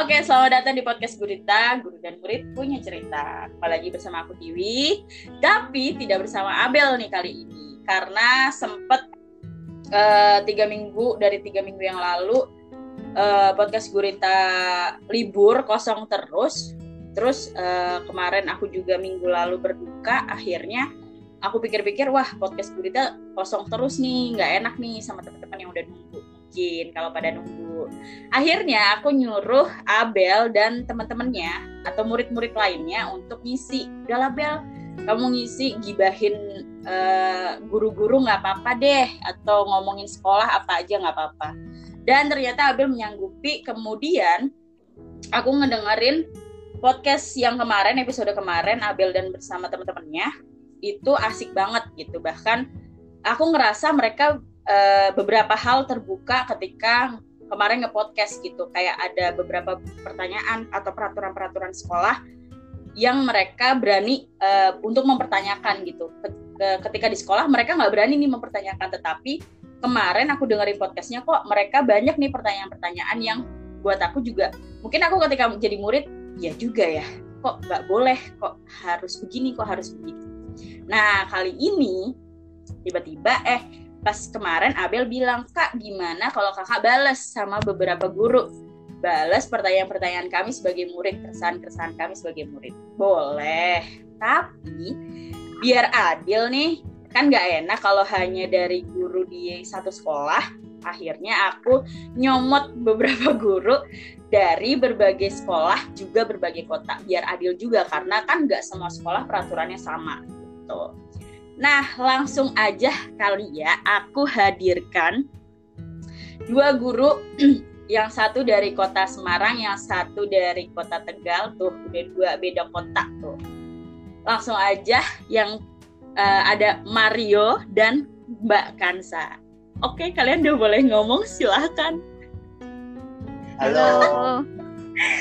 Oke, selamat datang di podcast Gurita. Guru dan murid punya cerita. Apalagi bersama aku Tiwi, tapi tidak bersama Abel nih kali ini karena sempet uh, tiga minggu dari tiga minggu yang lalu uh, podcast Gurita libur kosong terus. Terus uh, kemarin aku juga minggu lalu berduka. Akhirnya aku pikir-pikir, wah podcast Gurita kosong terus nih, nggak enak nih sama teman-teman yang udah nunggu mungkin kalau pada nunggu akhirnya aku nyuruh Abel dan teman-temannya atau murid-murid lainnya untuk ngisi. Udah Abel kamu ngisi gibahin uh, guru-guru nggak apa-apa deh atau ngomongin sekolah apa aja nggak apa-apa. Dan ternyata Abel menyanggupi. Kemudian aku ngedengerin podcast yang kemarin episode kemarin Abel dan bersama teman-temannya. Itu asik banget gitu. Bahkan aku ngerasa mereka uh, beberapa hal terbuka ketika kemarin nge-podcast gitu kayak ada beberapa pertanyaan atau peraturan-peraturan sekolah yang mereka berani uh, untuk mempertanyakan gitu. Ketika di sekolah mereka nggak berani nih mempertanyakan tetapi kemarin aku dengerin podcastnya kok mereka banyak nih pertanyaan-pertanyaan yang buat aku juga. Mungkin aku ketika jadi murid ya juga ya kok nggak boleh kok harus begini kok harus begitu. Nah kali ini tiba-tiba eh pas kemarin Abel bilang kak gimana kalau kakak balas sama beberapa guru? Balas pertanyaan-pertanyaan kami sebagai murid keresahan-keresahan kami sebagai murid. Boleh tapi biar adil nih kan nggak enak kalau hanya dari guru di satu sekolah akhirnya aku nyomot beberapa guru dari berbagai sekolah juga berbagai kota biar adil juga karena kan nggak semua sekolah peraturannya sama gitu Nah, langsung aja kali ya aku hadirkan dua guru yang satu dari kota Semarang, yang satu dari kota Tegal tuh udah dua beda kota tuh. Langsung aja yang uh, ada Mario dan Mbak Kansa. Oke, kalian udah boleh ngomong silahkan. Halo.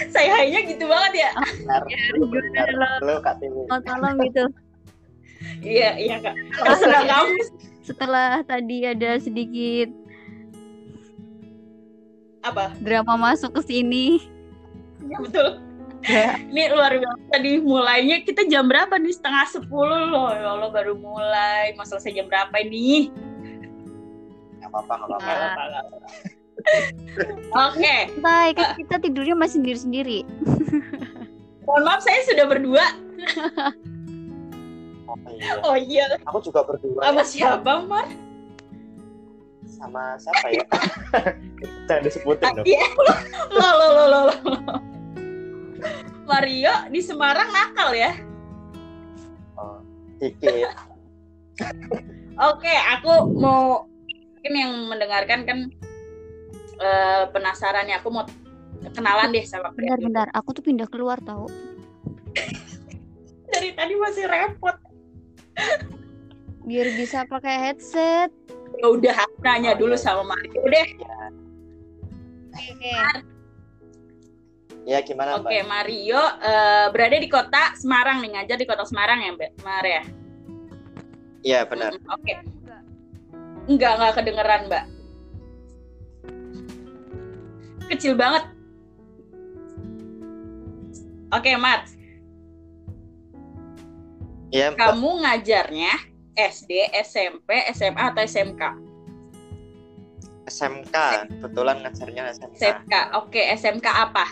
Saya hanya gitu banget ya. Halo, halo. halo Kak Tiwi. Malam gitu. Iya, iya Kak. Kamu. Setelah tadi ada sedikit apa? Drama masuk ke sini. Ya betul. Ya. Ini luar biasa tadi mulainya kita jam berapa nih setengah sepuluh loh ya Allah baru mulai mau selesai jam berapa ini nggak apa-apa nggak apa-apa oke baik kan kita tidurnya masih sendiri sendiri mohon maaf saya sudah berdua iya. Oh iya. Aku juga berdua. Sama siapa, Mar? Sama siapa ya? Jangan disebutin dong. Iya. Lo lo lo lo. Mario di Semarang nakal ya? Oh, dikit. Oke, aku mau mungkin yang mendengarkan kan uh, penasaran ya. Aku mau kenalan deh sama Bentar-bentar, aku tuh pindah keluar tau. Dari tadi masih repot biar bisa pakai headset. Ya udah nanya dulu sama Mario deh oke. Ya gimana oke Mario uh, berada di kota Semarang nih ngajar di kota Semarang ya Mbak? Maria iya benar. Hmm, oke. Okay. enggak enggak kedengeran Mbak. Kecil banget. Oke okay, Mat Ya, Kamu ngajarnya SD, SMP, SMA atau SMK? SMK, kebetulan ngajarnya SMK. SMK, oke SMK apa?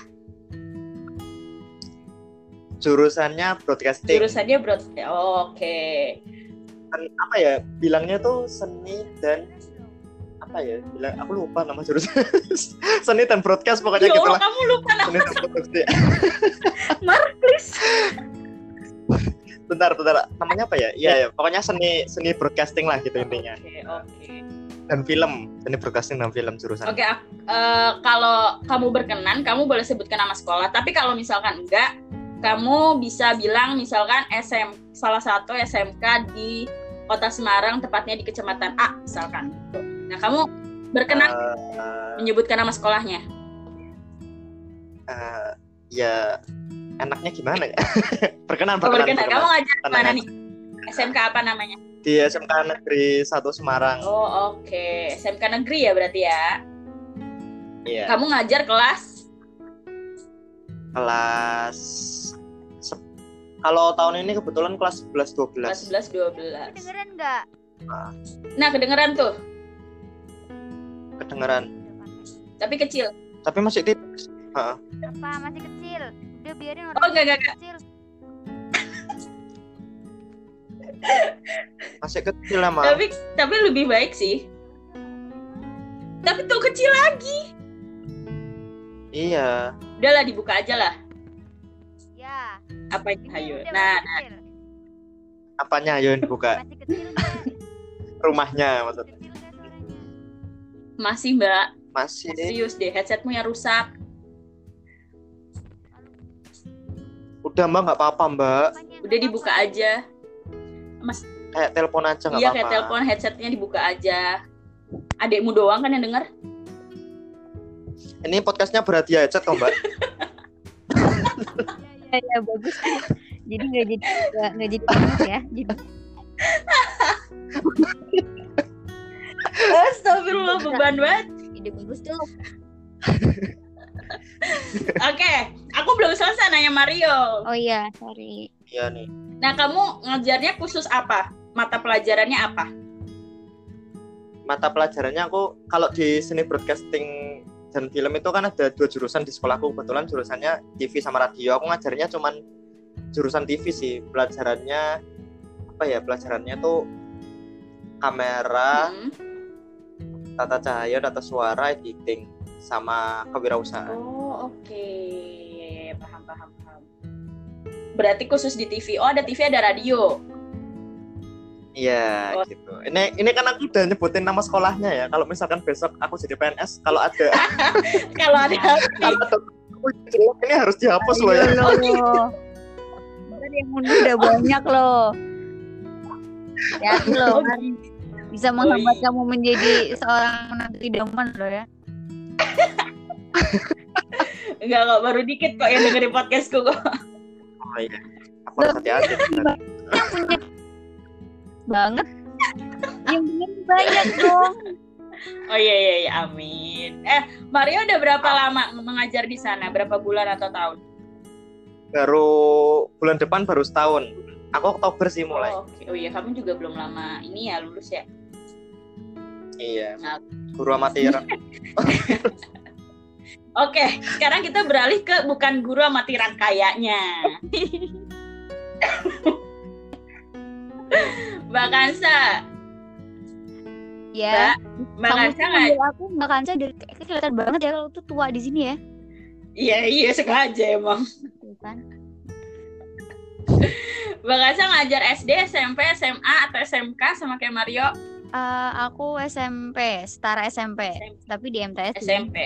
Jurusannya broadcasting. Jurusannya broadcasting, oh, oke. Okay. Apa ya, bilangnya tuh seni dan apa ya bilang aku lupa nama jurusan seni dan broadcast pokoknya gitu lah kamu lupa nama seni dan broadcast Marklis bentar bentar. Namanya apa ya? Iya ya pokoknya seni seni broadcasting lah gitu intinya. Oke okay, oke. Okay. dan film. Seni broadcasting dan film jurusan. Oke okay, uh, eh, kalau kamu berkenan kamu boleh sebutkan nama sekolah. Tapi kalau misalkan enggak kamu bisa bilang misalkan SM salah satu SMK di kota Semarang tepatnya di kecamatan A misalkan. Nah kamu berkenan uh, menyebutkan nama sekolahnya. uh, ya enaknya gimana ya? perkenan, perkenan, oh, perkenan. Kamu ngajar mana nih? SMK apa namanya? Di SMK Negeri 1 Semarang. Oh, oke. Okay. SMK Negeri ya berarti ya? Iya. Kamu ngajar kelas kelas se- kalau tahun ini kebetulan kelas 11 Kelas 12 11 12. Kedengeran nggak? Nah, kedengeran tuh, kedengeran tapi kecil. tapi masih tipis Heeh. Apa masih kecil? Udah biarin orang Oh, enggak, enggak, kecil. masih kecil emang Tapi tapi lebih baik sih. Tapi tuh kecil lagi. iya Udahlah dibuka aja lah. Ya. Apa Ini ayo. Nah, kecil. apanya ayo yang dibuka Masih kecil rumahnya maksudnya masih Mbak. masih Serius deh, headsetmu yang rusak. Udah mbak nggak apa-apa mbak Udah dibuka aja. kayak telepon aja nggak Iya, apa-apa kayak telepon headsetnya dibuka aja. Adekmu doang kan yang denger? ini podcastnya berhadiah headset kok mbak Ya, ya bagus. jadi nggak jadi nggak jadi panas ya. Jadi Astagfirullah beban banget. ide bagus tuh. Oke, aku belum selesai nanya Mario. Oh iya, sorry. iya nih Nah, kamu ngajarnya khusus apa? Mata pelajarannya apa? mata pelajarannya aku kalau di seni broadcasting dan film itu kan ada dua jurusan di sekolahku kebetulan jurusannya TV sama radio aku ngajarnya cuman jurusan TV sih pelajarannya apa ya pelajarannya tuh kamera Hmm. tata cahaya tata suara editing sama kewirausahaan Oh, oke. Paham, paham, paham. Berarti khusus di TV. Oh, ada TV, ada radio. iya Oh. gitu ini ini kan aku udah nyebutin nama sekolahnya ya kalau misalkan besok aku jadi PNS kalau ada Kalau ada kalau ada ini harus dihapus loh ya loh. Ntar yang mundur udah banyak loh. Ya loh, kan bisa menghambat iya. kamu menjadi seorang menantu idaman loh ya. Enggak kok, baru dikit kok yang dengerin podcastku kok. oh, iya. aku harus hati-hati Yang punya banget. Yang punya banyak dong. Oh iya iya iya, amin. Eh, Mario udah berapa lama mengajar di sana? Berapa bulan atau tahun? baru bulan depan baru setahun aku Oktober sih mulai Oh, oke. Oh iya, kamu juga belum lama ini ya lulus ya. iya Nah. guru amatiran Oke, sekarang kita beralih ke bukan guru amatiran kayaknya. Mbak Kansa, Ya. Mbak Kansa nggak? aku Mbak Kansa dari kelihatan banget ya kalau tuh tua di sini ya. Iya iya sengaja emang. Tuh kan. Mbak Kansa ngajar SD, SMP, SMA atau SMK sama kayak Mario? Eh, aku SMP, setara SMP, tapi di MTS. juga. SMP.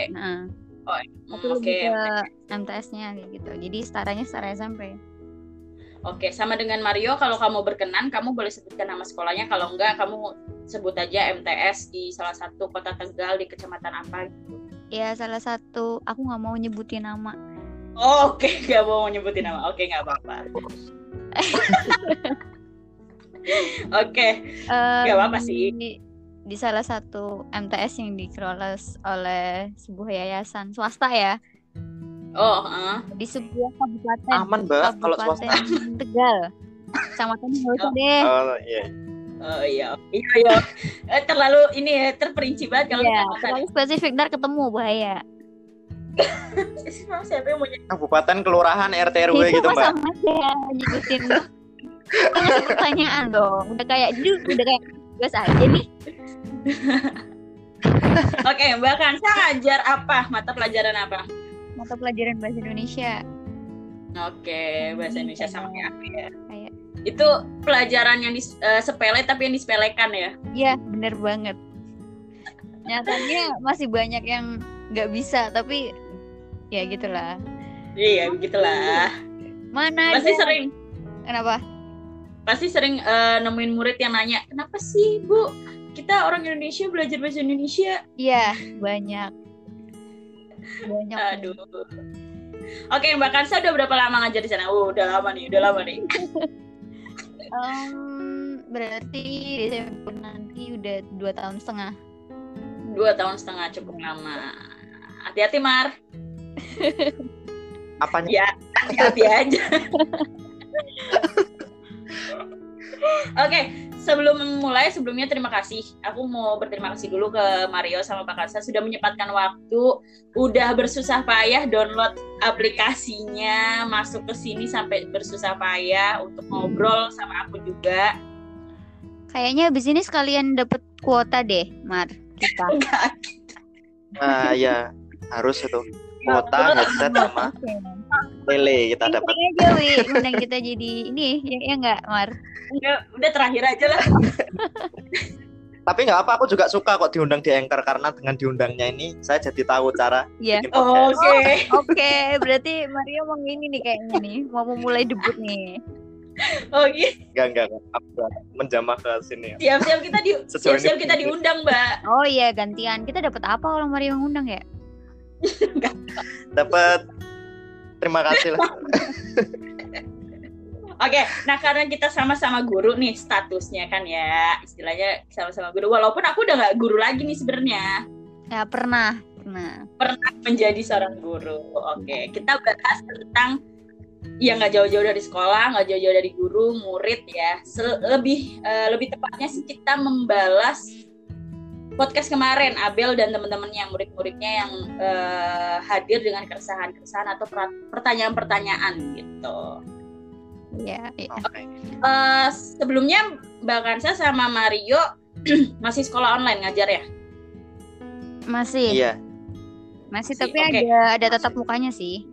Hmm, aku Oke, lebih ke MTS-nya gitu. Jadi setaranya setara SMP. oke. Sama dengan Mario, kalau kamu berkenan, kamu boleh sebutkan nama sekolahnya. Kalau enggak, kamu sebut aja MTS di salah satu kota Tegal di kecamatan apa gitu. Ya salah satu, aku nggak mau nyebutin nama. Oh, Oke, nggak mau nyebutin nama. Oke, nggak apa-apa. Oke, Eh, Nggak apa-apa sih. Di, salah satu MTS yang dikelola oleh sebuah yayasan swasta ya, oh, eh. di sebuah kabupaten, aman mbak kalau swasta Tegal. Kecamatan nggak usah deh. oh iya oh iya, iya, iya. Eh, terlalu ini ya terperinci banget kalau Iya, kecamatan. terlalu spesifik ntar ketemu bahaya. Siapa yang ny- kabupaten kelurahan RT RW Itu gitu mbak sama aja nyebutin. Ngasih pertanyaan dong. Udah kayak dulu udah kayak biasa aja nih. Oke, Mbak Kansa ngajar apa? Mata pelajaran apa? Mata pelajaran bahasa Indonesia. Oke, bahasa Indonesia sama kayak aku ya. Kayak- Itu pelajaran yang dis- eh, sepele tapi yang disepelekan ya. Iya, bener banget. Nyatanya masih banyak yang nggak bisa, tapi ya gitulah. Iya, begitulah. Mana Pasti ada- sering Kenapa? Pasti sering eh, nemuin murid yang nanya, "Kenapa sih, Bu? Kita orang Indonesia belajar bahasa Indonesia?" Iya, banyak. Banyak. Aduh. Oke, Mbak Kansa udah berapa lama ngajar di sana? Oh, udah lama nih, udah lama nih. Em, berarti Desember nanti udah dua tahun setengah. Dua tahun setengah cukup lama. Hati-hati, Mar. apanya ya hati-hati aja Oke, sebelum memulai, sebelumnya terima kasih. Aku mau berterima kasih dulu ke Mario sama Pak Kasa sudah menyempatkan waktu, udah bersusah payah download aplikasinya, masuk ke sini sampai bersusah payah untuk ngobrol sama aku juga. Kayaknya abis ini sekalian dapet kuota deh, Mar. Kita. Nah ya harus itu kuota headset sama Tele kita dapat aja, Wi. Undang kita jadi ini, ya, ya nggak, Mar? Udah, udah terakhir aja lah. tapi nggak apa aku juga suka kok diundang di anchor karena dengan diundangnya ini saya jadi tahu cara Iya. bikin podcast Oke. Oke, berarti Mario mau ini nih kayaknya nih, mau memulai debut nih. Oke. enggak enggak enggak. aku udah menjamah ke sini ya. Siap-siap kita di siap-siap kita diundang, Mbak. Oh iya, gantian. Kita dapat apa kalau Mario ngundang ya? dapat terima kasih lah Oke, nah karena kita sama-sama guru nih statusnya kan ya, istilahnya sama-sama guru. Walaupun aku udah nggak guru lagi nih sebenarnya, Ya pernah, pernah. pernah menjadi seorang guru. Oke, kita bahas tentang yang nggak jauh-jauh dari sekolah, nggak jauh-jauh dari guru, murid ya. Lebih eh, lebih tepatnya sih kita membalas podcast kemarin Abel dan teman-temannya murid-muridnya yang eh, hadir dengan keresahan-keresahan atau per- pertanyaan-pertanyaan gitu. Ya, ya. Oke. Eh, sebelumnya Mbak Kansa sama Mario masih sekolah online ngajar ya? Masih, iya masih Masih, tapi oke. ada ada tatap mukanya sih.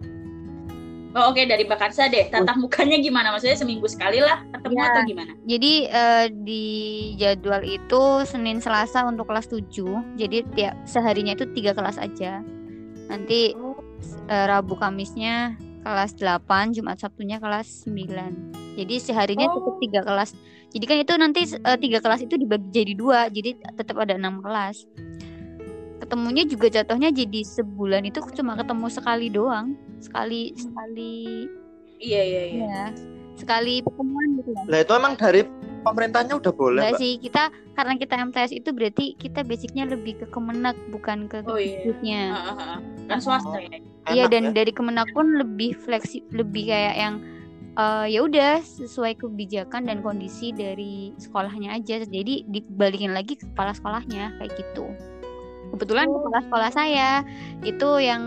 Oh, Oke dari Mbak Kansa deh. Tatap mukanya gimana? Maksudnya seminggu sekali lah ketemu Ya. atau gimana? Jadi eh, di jadwal itu Senin Selasa untuk kelas 7. Jadi tiap seharinya itu tiga kelas aja. Nanti eh, Rabu Kamisnya kelas 8, Jumat Sabtunya kelas 9. Jadi seharinya Oh. tetap tiga kelas. Jadi kan itu nanti eh, tiga kelas itu dibagi jadi dua. Jadi tetap ada enam kelas. Ketemunya juga jatuhnya jadi sebulan itu cuma ketemu sekali doang. Sekali sekali Iya iya iya. ya. Sekali pertemuan gitu ya. lah itu emang dari pemerintahnya udah boleh Enggak Mbak. sih, kita karena kita MTS itu berarti kita basicnya lebih ke Kemenak bukan ke Oh, iya. Kemendikbudnya. Heeh, heeh. Kan swasta ya. Iya dan ya. dari Kemenak pun lebih fleksi lebih kayak yang eh, ya udah sesuai kebijakan dan kondisi dari sekolahnya aja. Jadi dibalikin lagi ke kepala sekolahnya kayak gitu. Kebetulan Oh. kepala sekolah saya itu yang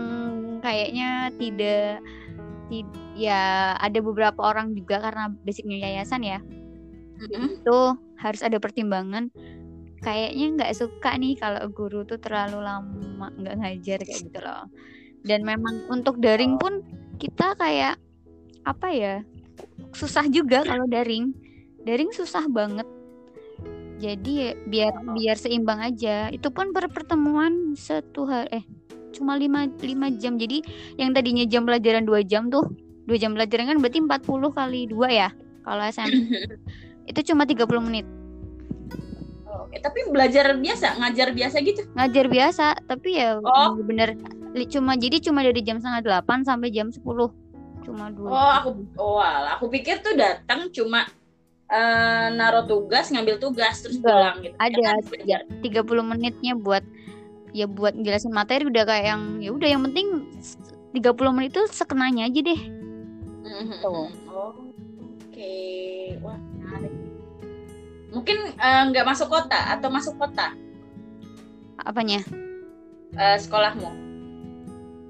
kayaknya tidak tid- ya ada beberapa orang juga karena basicnya yayasan ya. Mm-mm. itu harus ada pertimbangan. Kayaknya nggak suka nih kalau guru tuh terlalu lama nggak ngajar kayak gitu loh. Dan memang untuk daring pun kita kayak apa ya susah juga kalau daring. Daring susah banget. Jadi biar biar seimbang aja. Itu pun per pertemuan satu hari eh cuma lima lima jam jadi yang tadinya jam pelajaran dua jam tuh dua jam pelajaran kan berarti 40 kali dua ya kalau SMP itu cuma 30 menit Oke, tapi belajar biasa, ngajar biasa gitu. ngajar biasa tapi ya Oh. bener cuma jadi cuma dari jam setengah delapan sampai jam 10 cuma dua Oh, aku oh, aku pikir tuh datang cuma eh, naruh tugas, ngambil tugas terus pulang gitu. ada Ya kan, belajar. 30 menitnya buat ya buat jelasin materi udah kayak yang ya udah yang penting s- 30 menit itu sekenanya aja deh. Tuh. Oh, Oke, wah menarik. Mungkin eh, nggak masuk kota atau masuk kota apanya eh, sekolahmu?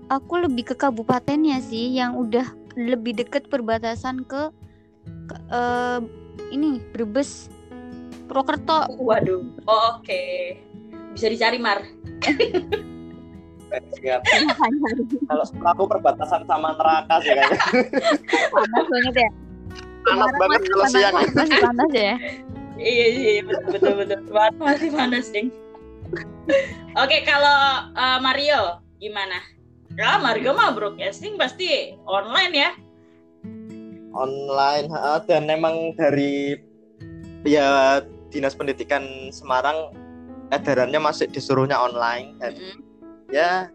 aku lebih ke kabupatennya sih yang udah lebih deket perbatasan ke, ke eh, ini Brebes Purwokerto Waduh. Oh, Oke. Bisa dicari Mar. Siap. kalau aku perbatasan sama neraka sih kayaknya panas banget ya panas banget kalau siang masih panas ya Iya iya iya, betul betul Masih panas ding. Oke kalau eh, Mario gimana? Ya Mario mah broadcasting pasti online ya. online dan memang dari ya dinas pendidikan Semarang edarannya masih disuruhnya online dan Mm-mm. ya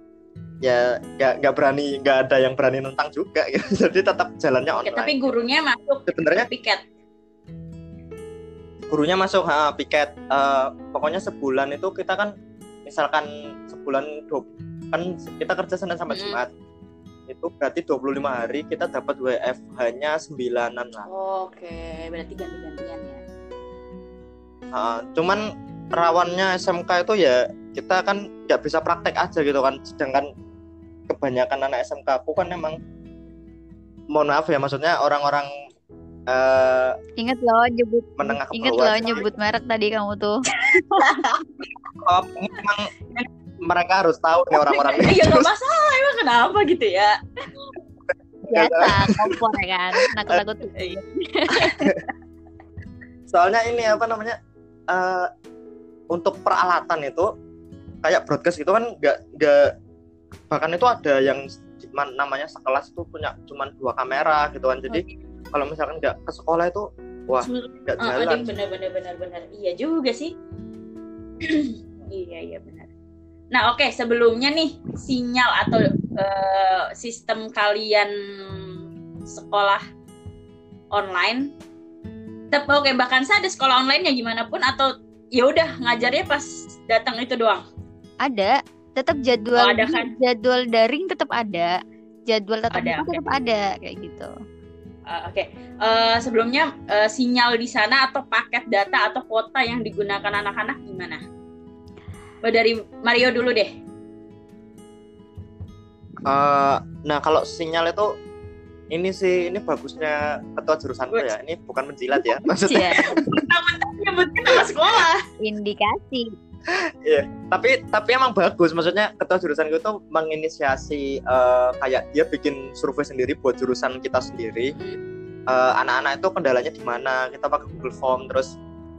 ya nggak nggak berani nggak ada yang berani nentang juga gitu. jadi tetap jalannya Oke, online tapi gurunya masuk sebenarnya piket. gurunya masuk ha, piket Eh, pokoknya sebulan itu kita kan misalkan sebulan kan kita kerja Senin sampai Mm. Jumat itu berarti 25 hari kita dapat WFH-nya 9-an lah. Oke, berarti ganti-gantian ya. Uh, cuman rawannya SMK itu ya kita kan nggak bisa praktek aja gitu kan sedangkan kebanyakan anak SMK aku kan emang mohon maaf ya maksudnya orang-orang uh, ingat loh nyebut menengah bawah. loh nyebut merek tadi kamu tuh Oh, emang mereka harus tahu nih orang-orang ini Iya nggak masalah, emang kenapa gitu ya? biasa kompor ya kan takut takut Iya. soalnya ini apa namanya eh, untuk peralatan itu kayak broadcast gitu kan nggak nggak bahkan itu ada yang namanya sekelas itu punya cuman dua kamera gitu kan jadi kalau misalkan nggak ke sekolah itu wah nggak Ah, jalan benar benar benar benar. Iya juga sih. iya iya benar. Nah oke sebelumnya nih sinyal atau eh, sistem kalian sekolah online. Tapi oke bahkan saya ada sekolah online ya gimana pun atau ya udah ngajarnya pas datang itu doang. ada tetap jadwal Oh, ada kan? jadwal daring tetap ada jadwal tatap Ada, oke. tetap ada kayak gitu Ah, Oke, Eh, sebelumnya eh, sinyal di sana atau paket data atau kuota yang digunakan anak-anak gimana? Oh, dari Mario dulu deh. Eh, nah kalau sinyal itu ini sih ini bagusnya ketua jurusanku ya. Ini bukan menjilat ya maksudnya. Ya Mentang-mentang nyebutnya nama sekolah. indikasi. Tapi tapi emang bagus. Maksudnya ketua jurusan itu menginisiasi eh, kayak dia bikin survei sendiri buat jurusan kita sendiri. Eh, anak-anak itu kendalanya di mana kita pakai Google Form terus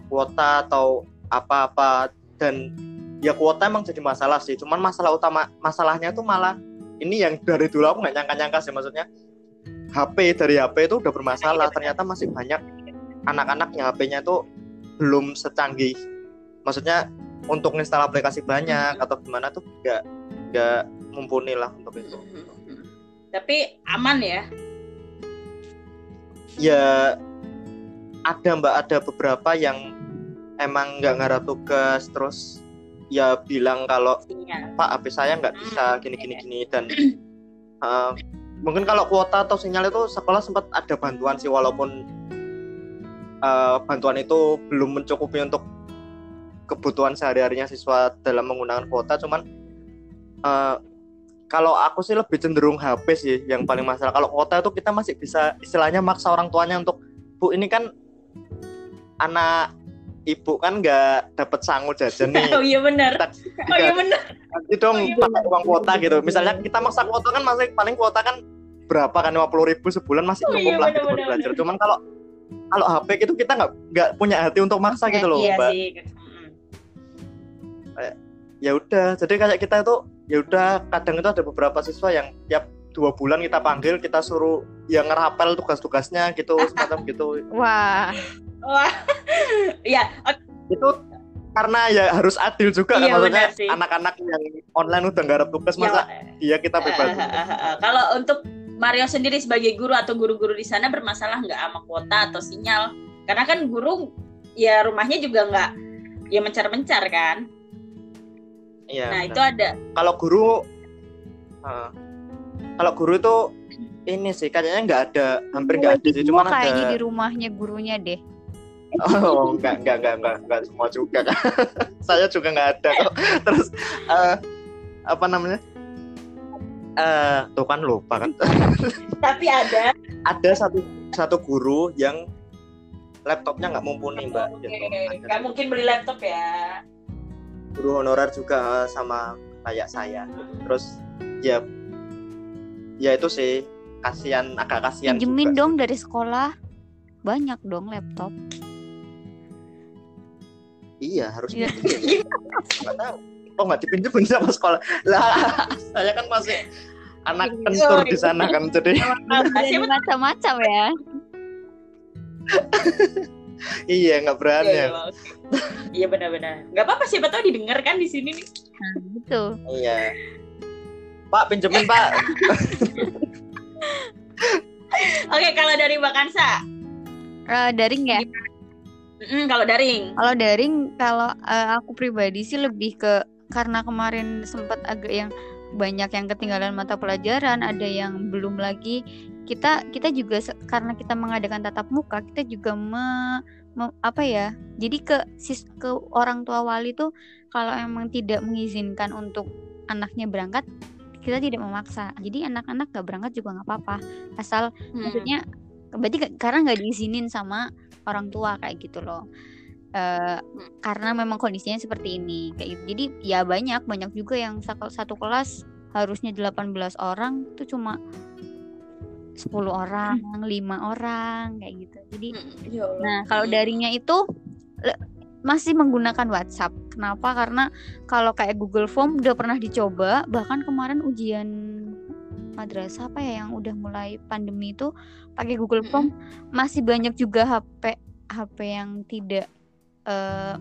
kuota atau apa-apa. Dan ya kuota emang jadi masalah sih. Cuman masalah utama masalahnya tuh malah ini yang dari dulu aku nggak nyangka-nyangka sih maksudnya HP dari HP itu udah bermasalah ternyata masih banyak anak-anak yang HP-nya itu belum secanggih maksudnya untuk install aplikasi banyak atau gimana tuh nggak nggak mumpuni lah untuk itu Tapi aman ya. ya ada mbak ada beberapa yang emang nggak ngarap tugas terus ya bilang kalau Sinyal. pak HP saya nggak bisa Hmm, gini iya. gini gini dan uh, mungkin kalau kuota atau sinyal itu sekolah sempat ada bantuan sih walaupun uh, bantuan itu belum mencukupi untuk kebutuhan sehari-harinya siswa dalam menggunakan kuota. Cuman uh, kalau aku sih lebih cenderung HP sih yang paling masalah. Kalau kuota itu kita masih bisa istilahnya maksa orang tuanya untuk bu ini kan anak ibu kan nggak dapat sangu jajan nih Oh iya benar. Oh iya benar. nanti dong Oh, iya, pakai uang kuota gitu misalnya kita maksa kuota kan masih paling kuota kan berapa kan lima puluh ribu sebulan masih Oh, cukup iya, lah gitu bener, buat bener, belajar bener. cuman kalau kalau HP gitu kita nggak nggak punya hati untuk maksa gitu loh Iya mbak sih. Mm. ya udah jadi kayak kita itu ya udah kadang itu ada beberapa siswa yang tiap dua bulan kita panggil kita suruh yang ngerapel tugas-tugasnya gitu semacam gitu wah Wah. Iya, oke. itu karena ya harus adil juga kan Iya, maksudnya benar sih. anak-anak yang online udah ngarap tugas Ya, masa dia kita bebas eh. Kalau untuk Mario sendiri sebagai guru atau guru-guru di sana bermasalah nggak sama kuota atau sinyal? Karena kan guru ya rumahnya juga nggak ya mencar-mencar kan. Iya, nah benar. itu ada. kalau guru uh, kalau guru itu ini sih kayaknya nggak ada hampir nggak ada sih kayaknya ada di rumahnya gurunya deh. Oh nggak nggak nggak nggak nggak semua juga kan? Saya juga nggak ada kok. Terus eh, apa namanya? Eh tuh kan lupa kan? Tapi ada. ada satu satu guru yang laptopnya nggak mumpuni mbak. Oke, Gitu. Mungkin beli laptop ya. guru honorer juga eh, sama kayak saya. Terus ya ya itu sih kasihan agak kasihan pinjemin dong dari sekolah banyak dong laptop Iya harus Iya. pinjem. Nggak tahu. Oh nggak dipinjemin sama sekolah. Lah saya kan masih anak Iya. kentur di sana kan jadi Siapa- macam-macam ya iya nggak berani. Iya, iya. Iya benar-benar. Nggak apa-apa siapa tahu didengar kan di sini nih. nah, gitu Iya. Pak pinjemin Pak. Oke, kalau dari Mbak Kansa. Eh, daring ya Mm, kalau daring. kalau daring kalau eh, aku pribadi sih lebih ke karena kemarin sempat agak yang banyak yang ketinggalan mata pelajaran ada yang belum lagi kita kita juga karena kita mengadakan tatap muka kita juga me, me- apa ya jadi ke sis ke orang tua wali tuh kalau emang tidak mengizinkan untuk anaknya berangkat kita tidak memaksa jadi anak-anak gak berangkat juga nggak apa-apa asal Hmm. maksudnya berarti ka- karena nggak diizinin sama orang tua kayak gitu loh Eh, karena memang kondisinya seperti ini kayak gitu. jadi ya banyak banyak juga yang satu, satu kelas harusnya 18 orang tuh cuma 10 orang, lima orang kayak gitu. Jadi Hmm, ya Allah. Nah, kalau daringnya itu masih menggunakan WhatsApp. Kenapa? Karena kalau kayak Google Form udah pernah dicoba, bahkan kemarin ujian madrasah apa ya yang udah mulai pandemi itu pakai Google Form masih banyak juga HP HP yang tidak eh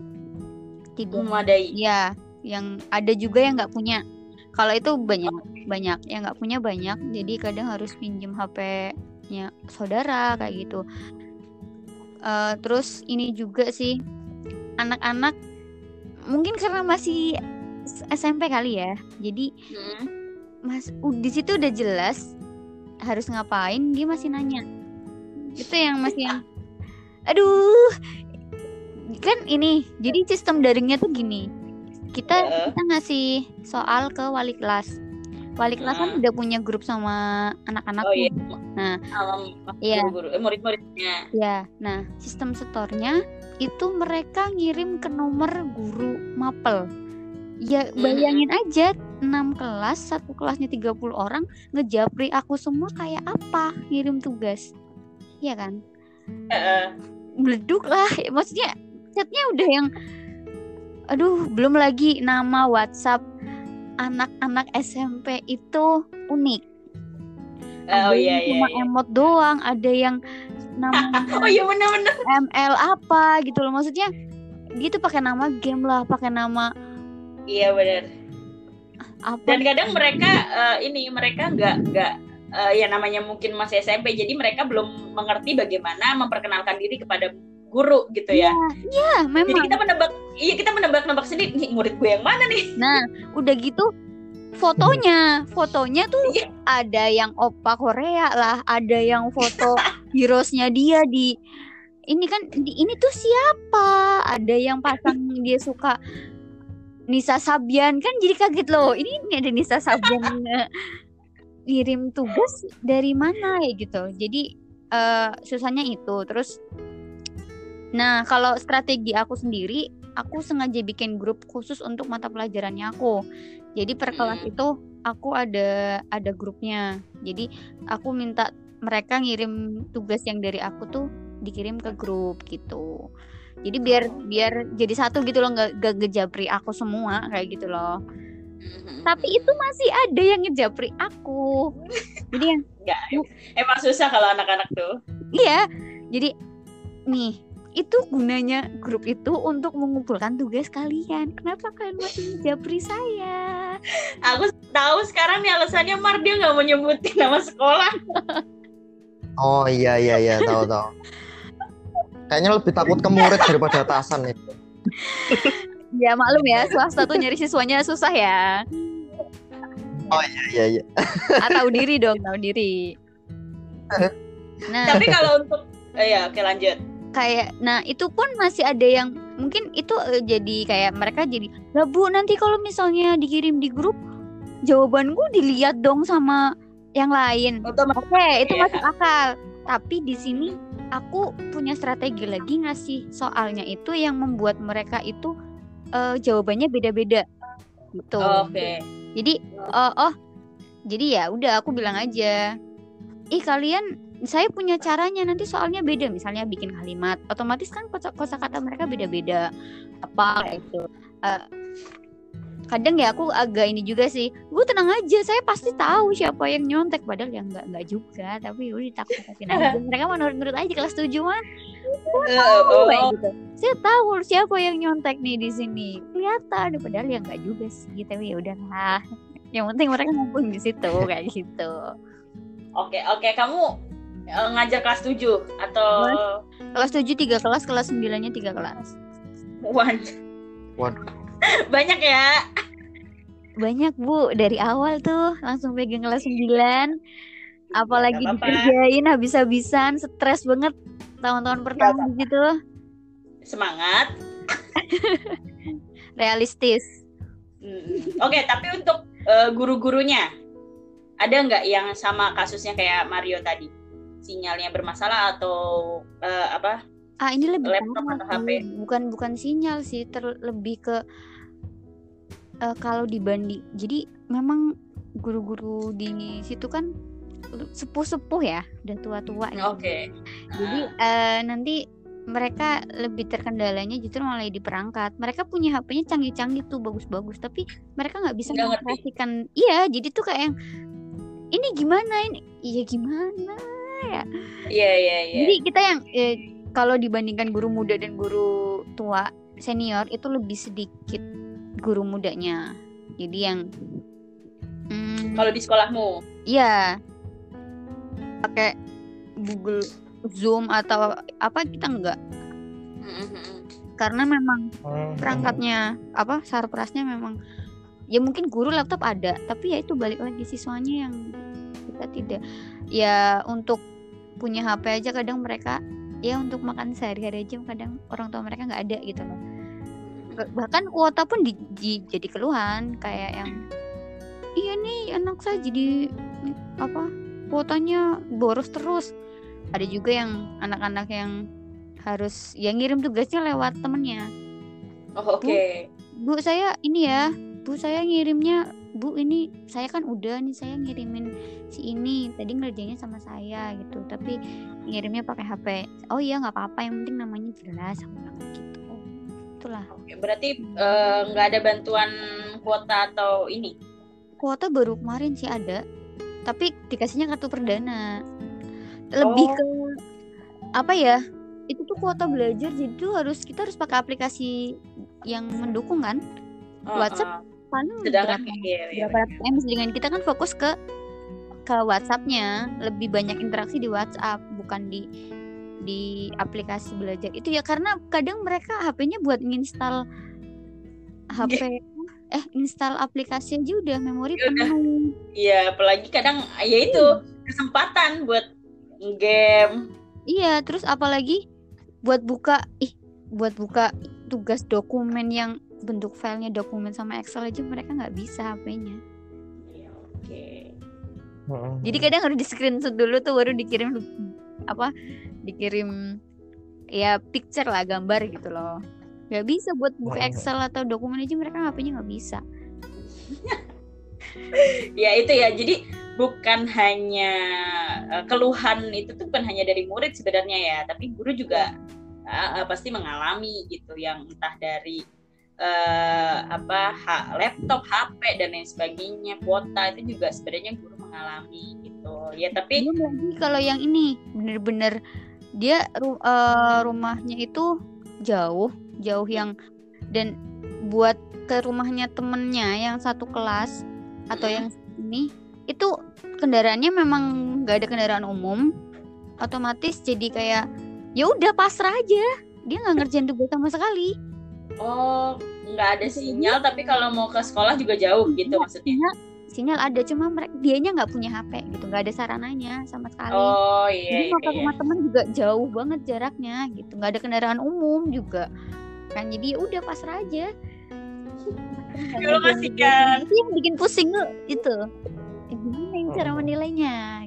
tidak memadai ya yang ada juga yang nggak punya. Kalau itu banyak banyak yang nggak punya banyak, jadi kadang harus pinjem HP-nya saudara kayak gitu. Eh, terus ini juga sih anak-anak mungkin karena masih SMP kali ya, jadi Hmm. mas u- di situ udah jelas harus ngapain, dia masih nanya. Itu yang masih yang, aduh, kan ini jadi sistem daringnya tuh gini kita Heeh. kita ngasih soal ke wali kelas wali kelas kan Hmm. udah punya grup sama anak-anak oh iya Nah. alam Iya. eh, murid-muridnya ya nah sistem setornya itu mereka ngirim ke nomor guru mapel. Ya Hmm. bayangin aja 6 kelas satu kelasnya 30 orang ngejapri aku semua kayak apa ngirim tugas? Iya kan? Meleduk lah maksudnya chatnya udah yang aduh belum lagi nama WhatsApp anak-anak SMP itu unik. Oh Ada iya yang iya cuma iya. emot doang ada yang nama oh iya benar-benar ML apa gitu loh. Maksudnya dia tuh pakai nama game lah pakai nama iya benar apa dan kadang mereka eh, ini mereka nggak nggak eh, ya namanya mungkin masih SMP jadi mereka belum mengerti bagaimana memperkenalkan diri kepada guru gitu ya. Ya jadi memang. kita menebak iya kita menebak-nebak sendiri nih murid gue yang mana nih? Nah udah gitu fotonya. Fotonya tuh Iya. ada yang opa Korea lah ada yang foto heroesnya dia di ini kan di, ini tuh siapa? Ada yang pasang dia suka Nisa Sabian. Kan jadi kaget loh. Ini, ini ada Nisa Sabian ngirim tugas dari mana ya gitu. Jadi eh susahnya itu. Terus nah kalau strategi aku sendiri aku sengaja bikin grup khusus untuk mata pelajarannya aku. Jadi per kelas Hmm. itu aku ada ada grupnya. Jadi aku minta mereka ngirim tugas yang dari aku tuh dikirim ke grup gitu. Jadi biar biar jadi satu gitu loh nggak nggak ngejabri aku semua kayak gitu loh. Tapi itu masih ada yang ngejabri aku. Jadi yang nggak emang susah kalau anak-anak tuh. Iya. Jadi nih itu gunanya grup itu untuk mengumpulkan tugas kalian. Kenapa kalian masih ngejabri saya? Aku tahu sekarang nih alasannya Mar. Dia nggak mau nyebutin nama sekolah Oh iya iya iya tahu tahu. Kayaknya lebih takut ke murid daripada atasan nih. ya maklum ya swasta tuh nyari siswanya susah ya Iya iya. ah, tahu diri dong tahu diri nah tapi kalau untuk eh, ya oke lanjut kayak nah itu pun masih ada yang mungkin itu eh, jadi kayak mereka jadi lah bu nanti kalau misalnya dikirim di grup jawabanku dilihat dong sama yang lain. Oke itu Iya. masuk akal. Tapi di sini aku punya strategi lagi ngasih soalnya itu yang membuat mereka itu eh, jawabannya beda-beda. Gitu. Oke. Jadi oh, oh jadi ya udah aku bilang aja ih kalian saya punya caranya nanti soalnya beda. Misalnya bikin kalimat otomatis kan kosa kata mereka beda-beda. Apa kayak gitu. Eh, kadang ya aku agak ini juga sih gue tenang aja saya pasti tahu siapa yang nyontek. Padahal ya nggak nggak juga tapi udah ditakut takutin aja. Mereka mau nurut-nurut aja kelas tujuh man Eh, tahu oh, kayak gitu. Saya tahu siapa yang nyontek nih di sini. Kelihatan padahal ya nggak juga sih tapi ya udahlah. Yang penting mereka ngumpul di situ kayak gitu. Oke oke kamu eh, ngajar kelas 7 atau kelas tujuh tiga kelas kelas sembilannya tiga kelas. Wan Waduh. banyak ya banyak bu dari awal tuh langsung pegang kelas 9 apalagi Nggak apa-apa. dikerjain habis-habisan stres banget tahun-tahun pertama apa-apa. gitu Semangat. realistis Mm-mm. Oke, tapi untuk eh, guru-gurunya ada nggak yang sama kasusnya kayak Mario tadi? Sinyalnya bermasalah atau eh, apa? ah ini lebih Laptop atau. HP? bukan bukan sinyal sih terlebih ke eh, kalau dibanding jadi memang guru-guru di situ kan sepuh-sepuh ya udah tua-tua nih. Oke. Jadi eh, nanti mereka lebih terkendalanya justru malah di perangkat. Mereka punya HP-nya canggih-canggih tuh bagus-bagus, tapi mereka nggak bisa mengoperasikan. Iya, jadi tuh kayak yang ini gimana ini? Iya gimana ya? Iya iya iya. Jadi kita yang eh, kalau dibandingkan guru muda dan guru tua senior itu lebih sedikit guru mudanya. Jadi yang hmm, Kalau di sekolahmu, Iya. Pakai Google Zoom atau apa kita enggak karena memang Hmm. perangkatnya apa sarprasnya memang ya mungkin guru laptop ada tapi ya itu balik lagi siswanya yang kita tidak ya untuk punya HP aja kadang mereka ya untuk makan sehari-hari aja kadang orang tua mereka nggak ada gitu loh bahkan kuota pun di, di- jadi keluhan kayak yang iya nih anak saya jadi apa kuotanya boros terus. Ada juga yang anak-anak yang harus ya ngirim tugasnya lewat temennya. Oh oke. bu saya ini ya bu saya ngirimnya bu ini saya kan udah nih saya ngirimin si ini tadi ngerjainnya sama saya gitu. Tapi ngirimnya pakai HP oh iya nggak apa-apa yang penting namanya jelas aku bilang gitu itulah Oke, Berarti eh, nggak ada bantuan kuota atau ini? kuota baru kemarin sih ada tapi dikasihnya kartu perdana lebih Oh. ke apa ya itu tuh kuota belajar jadi tuh harus kita harus pakai aplikasi yang mendukung kan WhatsApp Uh-uh. paling Sedangkan berapa iya, iya, M sedangkan kita kan fokus ke ke WhatsAppnya lebih banyak interaksi di WhatsApp bukan di di aplikasi belajar itu ya karena kadang mereka HP-nya buat nginstal HP eh install aplikasi aja udah memori Ya penuh Iya, apalagi kadang ya itu kesempatan buat game. iya terus apalagi buat buka ih buat buka tugas dokumen yang bentuk filenya dokumen sama Excel aja mereka nggak bisa HP-nya Iya, Oke. Hmm. Jadi kadang harus di screenshot dulu tuh baru dikirim apa? Dikirim ya picture lah gambar gitu loh. Gak bisa buat buka Hmm. Excel atau dokumen aja mereka HP-nya nggak bisa. Ya itu ya. Jadi bukan hanya eh, keluhan itu tuh bukan hanya dari murid sebenarnya ya, tapi guru juga eh, pasti mengalami gitu yang entah dari eh, apa ha- laptop, HP dan lain sebagainya, kuota itu juga sebenarnya guru mengalami gitu. Ya tapi Belum lagi kalau yang ini bener-bener dia ru- eh, rumahnya itu jauh, jauh yang dan buat ke rumahnya temennya yang satu kelas atau yang ini itu kendaraannya memang nggak ada kendaraan umum otomatis jadi kayak ya udah pasrah aja. Dia nggak ngerjain tugas sama sekali. Oh nggak ada sinyal tapi kalau mau ke sekolah juga jauh gitu Iya, maksudnya. Sinyal ada cuma mereka dianya nggak punya HP gitu nggak ada sarananya sama sekali Oh jadi iya mau ke iya. rumah teman juga jauh banget jaraknya gitu nggak ada kendaraan umum juga kan jadi ya udah pasrah aja kasihan. Itu yang bikin pusing tuh itu Eh, gimana yang cara Oh. menilainya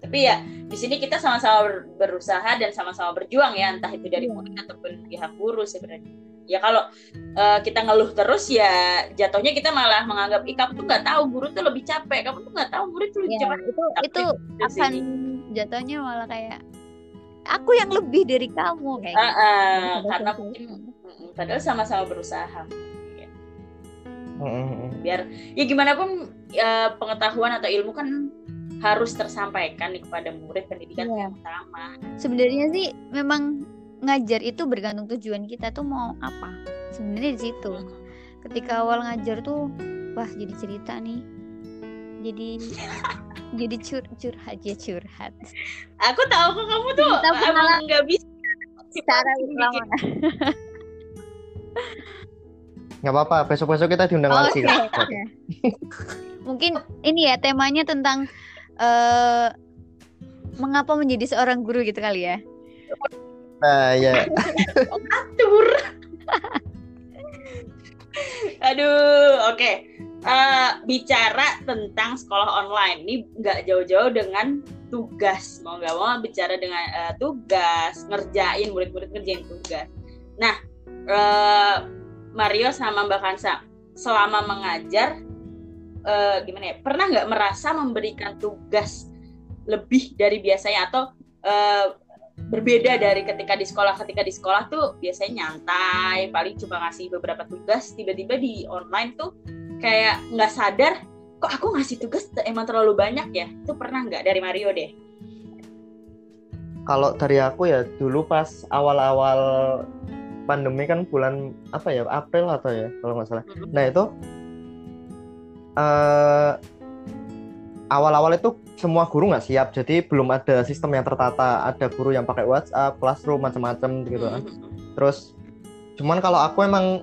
Tapi ya di sini kita sama-sama ber- berusaha dan sama-sama berjuang ya entah itu dari Iya. murid ataupun pihak guru sebenarnya. Ya kalau eh, kita ngeluh terus ya jatuhnya kita malah menganggap ih kamu tuh nggak tahu guru tuh lebih capek, kamu tuh nggak tahu murid tuh lebih ya capek. itu Tapi itu itu sih. akan jatuhnya malah kayak aku yang lebih dari kamu kayak Ah, gitu. ah, Ada karena mungkin padahal sama-sama berusaha. Ya. Hmm. Biar ya gimana pun ya, pengetahuan atau ilmu kan harus tersampaikan nih kepada murid pendidikan Iya. yang utama. sebenarnya sih memang ngajar itu bergantung tujuan kita tuh mau apa. Sebenarnya di situ. Ketika awal ngajar tuh wah jadi cerita nih. Jadi jadi cur curhat ya curhat. Aku tahu kok kamu tuh Cerita emang nggak bisa cara bikin- lama. Nggak apa-apa besok-besok kita diundang Oh, lagi. Oke, oke. Mungkin ini ya temanya tentang eh mengapa menjadi seorang guru gitu kali ya. nah ya Tur. Aduh, oke. Eh, bicara tentang sekolah online ini nggak jauh-jauh dengan tugas mau nggak mau bicara dengan eh, tugas ngerjain murid-murid ngerjain tugas. Nah, eh, Mario sama Mbak Kansa selama mengajar eh, gimana ya pernah nggak merasa memberikan tugas lebih dari biasanya? Atau eh, berbeda dari ketika di sekolah ketika di sekolah tuh biasanya nyantai paling cuma ngasih beberapa tugas tiba-tiba di online tuh kayak nggak sadar kok aku ngasih tugas emang terlalu banyak ya? Itu pernah nggak dari Mario deh? Kalau dari aku ya dulu pas awal-awal pandemi kan bulan apa ya April atau ya kalau nggak salah. Mhm. nah itu eh awal-awal itu semua guru nggak siap jadi belum ada sistem yang tertata ada guru yang pakai WhatsApp classroom macam-macam gitu kan Mhm. terus cuman kalau aku emang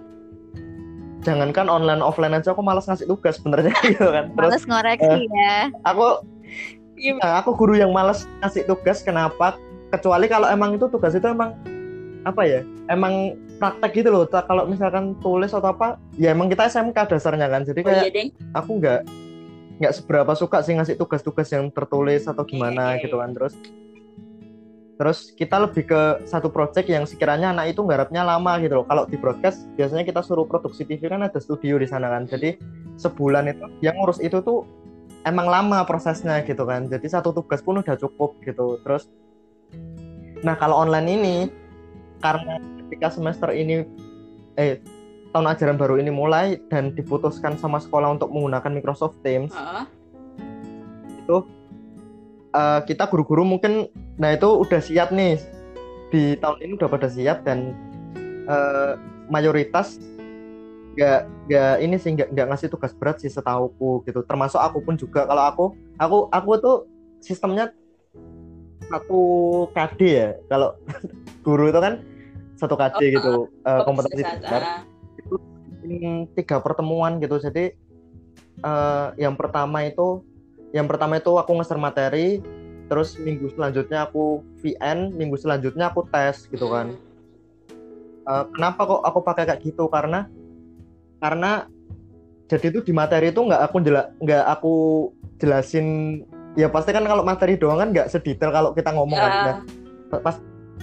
jangankan online offline aja aku malas ngasih tugas sebenarnya gitu kan terus Males ngoreksi ya. aku Iya. Nah, aku guru yang males ngasih tugas kenapa kecuali kalau emang itu tugas itu emang apa ya emang praktek gitu loh kalau misalkan tulis atau apa ya emang kita SMK dasarnya kan. Jadi oh kayak iya deng aku nggak nggak seberapa suka sih ngasih tugas-tugas yang tertulis atau gimana Iya, iya, gitu kan. terus terus kita lebih ke satu project yang sekiranya anak itu nggarapnya lama gitu loh. Kalau di broadcast biasanya kita suruh produksi TV kan ada studio di sana kan. Jadi sebulan itu yang ngurus itu tuh emang lama prosesnya gitu kan. Jadi satu tugas pun udah cukup gitu. Terus nah kalau online ini karena ketika semester ini eh tahun ajaran baru ini mulai dan diputuskan sama sekolah untuk menggunakan Microsoft Teams Heeh. eh, kita guru-guru mungkin nah itu udah siap nih. Di tahun ini udah pada siap dan eh, mayoritas nggak nggak ini sih nggak nggak ngasih tugas berat sih setauku gitu. Termasuk aku pun juga. Kalau aku aku aku tuh sistemnya satu KD ya. Kalau guru itu kan satu KD Oh, gitu eh, kompetensi dasar ah. Hmm, tiga pertemuan gitu jadi eh, yang pertama itu yang pertama itu aku ngeser materi terus minggu selanjutnya aku VN minggu selanjutnya aku tes gitu kan Hmm. Eh, kenapa kok aku pakai kayak gitu karena karena jadi itu di materi itu nggak aku jela nggak aku jelasin ya pasti kan kalau materi doang kan nggak sedetail kalau kita ngomong kan Ah. Nah, pas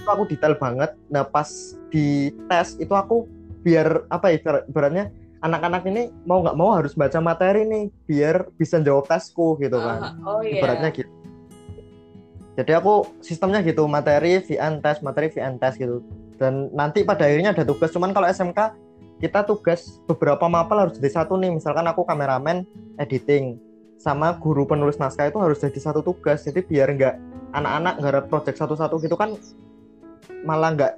itu aku detail banget. Nah pas di tes itu aku biar apa ya ibaratnya anak-anak ini mau nggak mau harus baca materi nih biar bisa jawab tesku gitu kan. Ah, oh iya. Ibaratnya gitu. Jadi aku sistemnya gitu materi VN tes materi VN tes gitu. Dan nanti pada akhirnya ada tugas. Cuman kalau SMK kita tugas beberapa mapel harus jadi satu nih. Misalkan aku kameramen editing sama guru penulis naskah itu harus jadi satu tugas. Jadi biar nggak anak-anak nggak ada project satu-satu gitu kan malah nggak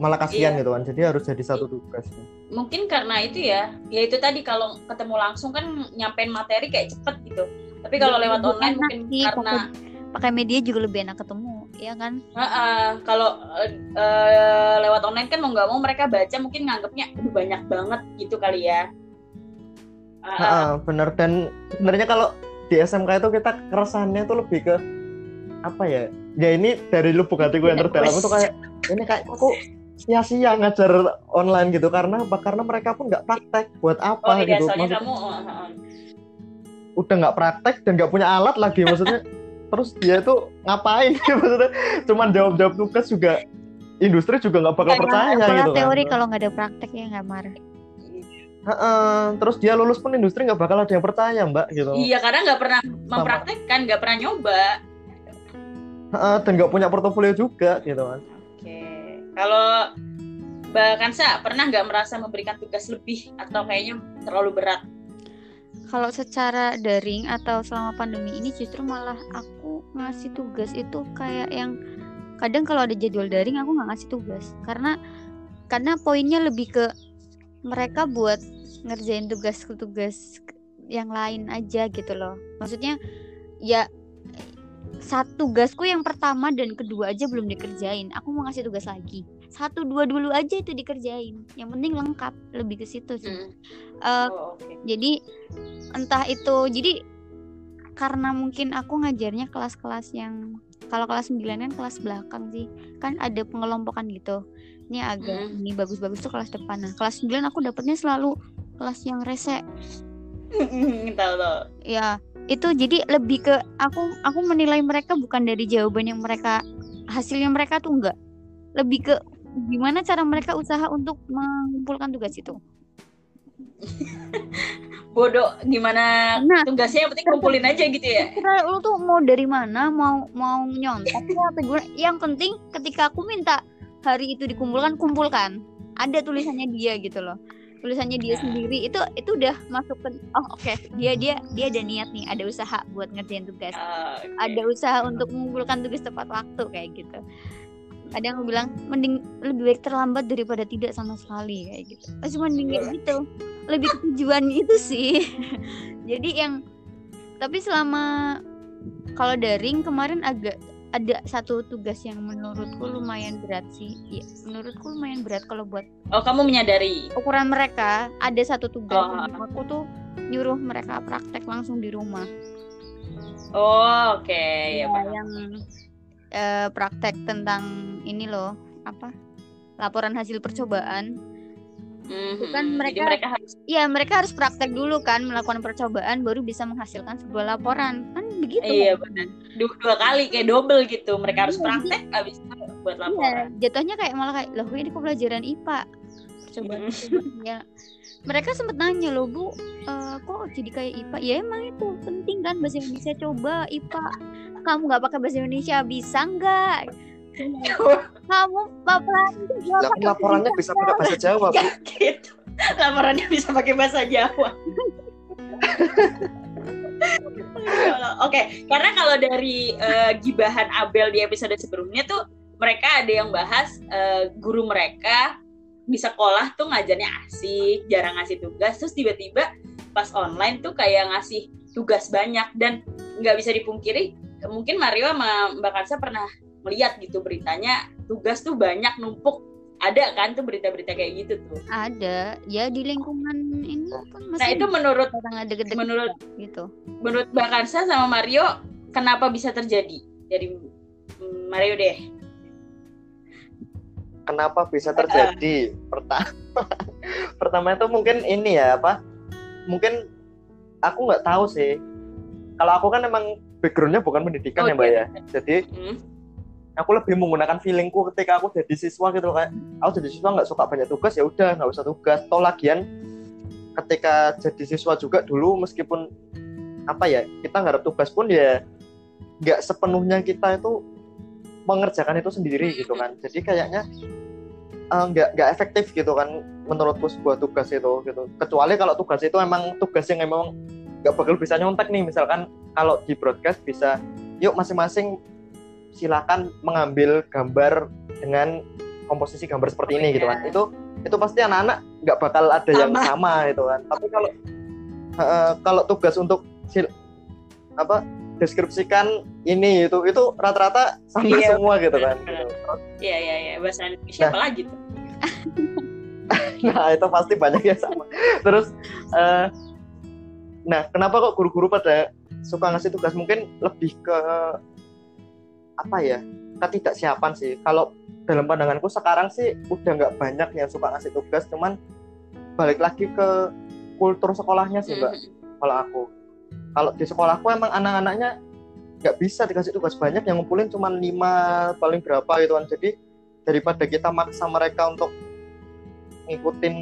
malah kasihan Iya. gitu kan jadi harus jadi satu tugas mungkin karena itu ya ya itu tadi kalau ketemu langsung kan nyampein materi kayak cepet gitu tapi kalau Lebih lewat online mungkin sih, karena Pakai media juga lebih enak ketemu, ya kan? Heeh, kalau eh, eh, lewat online kan mau nggak mau mereka baca mungkin nganggapnya "Aduh, banyak banget gitu kali ya Heeh. Heeh, bener dan sebenarnya kalau di SMK itu kita keresahannya tuh lebih ke apa ya ya ini dari lubuk hatiku yang terdalam itu kayak ini kayak aku sia-sia ngajar online gitu karena apa? Karena mereka pun nggak praktek buat oh apa iya gitu. soalnya Maksudnya kamu oh, heeh. udah nggak praktek dan nggak punya alat lagi maksudnya terus dia itu ngapain? Maksudnya cuman jawab-jawab tugas juga industri juga nggak bakal Kayak percaya gitu kan. teori kalau nggak ada praktek ya nggak marah. Heeh, terus dia lulus pun industri nggak bakal ada yang percaya mbak gitu. Iya karena nggak pernah mempraktekkan nggak pernah nyoba. Heeh, dan nggak punya portofolio juga gitu kan kalau Mbak Kansa pernah nggak merasa memberikan tugas lebih atau kayaknya terlalu berat Kalau secara daring atau selama pandemi ini justru malah aku ngasih tugas itu kayak yang kadang kalau ada jadwal daring aku nggak ngasih tugas karena karena poinnya lebih ke mereka buat ngerjain tugas-tugas yang lain aja gitu loh. Maksudnya ya satu tugasku yang pertama dan kedua aja belum dikerjain. Aku mau ngasih tugas lagi. satu dua dulu aja itu dikerjain yang penting lengkap lebih ke situ sih Mm. Eh, Oh, oke. jadi entah itu jadi karena mungkin aku ngajarnya kelas-kelas yang kalau kelas 9 kan kelas belakang sih kan ada pengelompokan gitu ini agak Mm. ini bagus-bagus tuh kelas depan nah kelas 9 aku dapetnya selalu kelas yang rese tahu tahu. ya itu jadi lebih ke aku aku menilai mereka bukan dari jawaban yang mereka hasilnya mereka tuh enggak. Lebih ke gimana cara mereka usaha untuk mengumpulkan tugas itu. Bodoh gimana nah tugasnya? Yang penting kumpulin aja gitu ya. kira lu tuh mau dari mana? Mau mau nyontek ya gimana? Yang penting ketika aku minta hari itu dikumpulkan kumpulkan. Ada tulisannya dia gitu loh tulisannya dia Nah. sendiri itu itu udah masuk ke oh oke dia dia dia ada niat nih ada usaha buat ngerjain tugas. Ah, oke. ada usaha untuk mengumpulkan tugas tepat waktu kayak gitu. Ada yang bilang mending lebih baik terlambat daripada tidak sama sekali kayak gitu. Oh, cuman kayak gitu. Lebih ke tujuan itu sih. Jadi yang tapi selama kalau daring kemarin agak ada satu tugas yang menurutku lumayan berat sih ya, menurutku lumayan berat kalau buat Oh, kamu menyadari. ukuran mereka ada satu tugas Oh. aku tuh nyuruh mereka praktek langsung di rumah Oh, oke, Ya, ya paham. yang eh, praktek tentang ini loh apa laporan hasil percobaan Mhm. Bukan Jadi mereka- mereka harus Iya mereka harus praktek dulu kan melakukan percobaan baru bisa menghasilkan sebuah laporan kan begitu iya benar. Dua, dua kali kayak double gitu. Mereka harus Iya, praktek habis itu buat Iya, laporan. jatuhnya kayak malah kayak loh ini kok pelajaran IPA percobaan percobaan." ya mereka sempat nanya loh bu eh, kok jadi kayak IPA ya emang itu penting kan bahasa Indonesia coba IPA kamu nggak pakai bahasa Indonesia bisa nggak kamu Lah, kan laporannya bisa pakai bahasa Jawa, Bu. Ya gitu. Laporannya bisa pakai bahasa Jawa. Oke, karena kalau dari eh, gibahan Abel di episode sebelumnya tuh mereka ada yang bahas eh, guru mereka di sekolah tuh ngajarnya asik, jarang ngasih tugas, terus tiba-tiba pas online tuh kayak ngasih tugas banyak dan nggak bisa dipungkiri mungkin Mario sama Mbak Kansa pernah melihat gitu beritanya tugas tuh banyak numpuk ada kan tuh berita-berita kayak gitu tuh. ada ya di lingkungan ini pun masih Nah itu menurut orang menurut gitu menurut Mbak Kansa sama Mario kenapa bisa terjadi dari mm, Mario deh? Kenapa bisa terjadi? Pertama, pertama itu mungkin ini ya apa? Mungkin aku nggak tahu sih. Kalau aku kan emang backgroundnya bukan pendidikan Oh, ya mbak iya. ya. Jadi Hmm. Aku lebih menggunakan feelingku ketika aku jadi siswa gitu loh, kayak aku jadi siswa nggak suka banyak tugas ya udah nggak usah tugas. Toh lagian ketika jadi siswa juga dulu meskipun apa ya kita nggak ada tugas pun ya nggak sepenuhnya kita itu mengerjakan itu sendiri gitu kan. Jadi kayaknya eh, nggak nggak efektif gitu kan menurutku sebuah tugas itu gitu. Kecuali kalau tugas itu emang tugas yang emang nggak bakal bisa nyontek nih misalkan kalau di broadcast bisa yuk masing-masing silakan mengambil gambar dengan komposisi gambar seperti Oh, ini iya. gitu kan itu itu pasti anak-anak nggak bakal ada yang Sama. sama gitu kan tapi kalau eh, kalau tugas untuk sil- apa deskripsikan ini itu itu rata-rata sama Iya, semua gitu kan. Iya iya iya bahasa Indonesia Nah. apa lagi tuh? nah itu pasti banyak yang sama terus eh, nah kenapa kok guru-guru pada suka ngasih tugas mungkin lebih ke apa ya ketidaksiapan sih kalau dalam pandanganku sekarang sih udah nggak banyak yang suka ngasih tugas cuman balik lagi ke kultur sekolahnya sih mbak Mhm. kalau aku kalau di sekolahku emang anak-anaknya nggak bisa dikasih tugas banyak yang ngumpulin cuma lima paling berapa gitu kan jadi daripada kita maksa mereka untuk ngikutin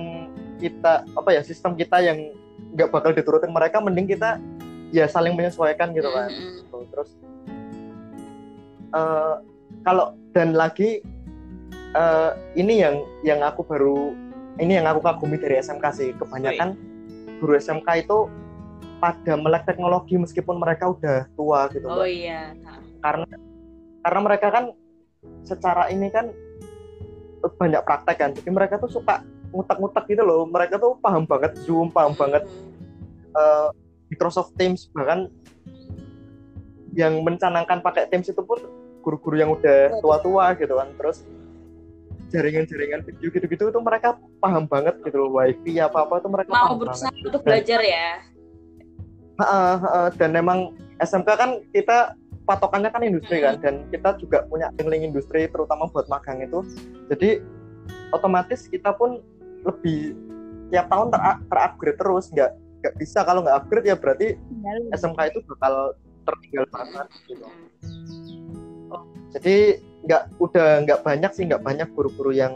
kita apa ya sistem kita yang nggak bakal diturutin mereka mending kita ya saling menyesuaikan gitu kan Mhm. Gitu. terus eh, kalau dan lagi eh, ini yang yang aku baru ini yang aku kagumi dari SMK sih kebanyakan guru SMK itu pada melek teknologi meskipun mereka udah tua gitu Oh Mbak. iya. karena karena mereka kan secara ini kan banyak praktek kan jadi mereka tuh suka ngutak-ngutak gitu loh mereka tuh paham banget Zoom paham banget Mhm. eh, Microsoft Teams bahkan yang mencanangkan pakai Teams itu pun guru-guru yang udah tua-tua gitu kan. Terus jaringan-jaringan video gitu-gitu itu mereka paham banget gitu loh wifi apa apa tuh mereka mau paham berusaha banget. untuk belajar ya? Heeh, heeh. dan memang SMK kan kita patokannya kan industri kan. Dan kita juga punya link industri terutama buat magang itu. Jadi otomatis kita pun lebih tiap tahun ter terupgrade terus. Nggak nggak bisa. Kalau nggak upgrade ya berarti SMK itu bakal tertinggal banget gitu jadi nggak udah nggak banyak sih nggak banyak guru-guru yang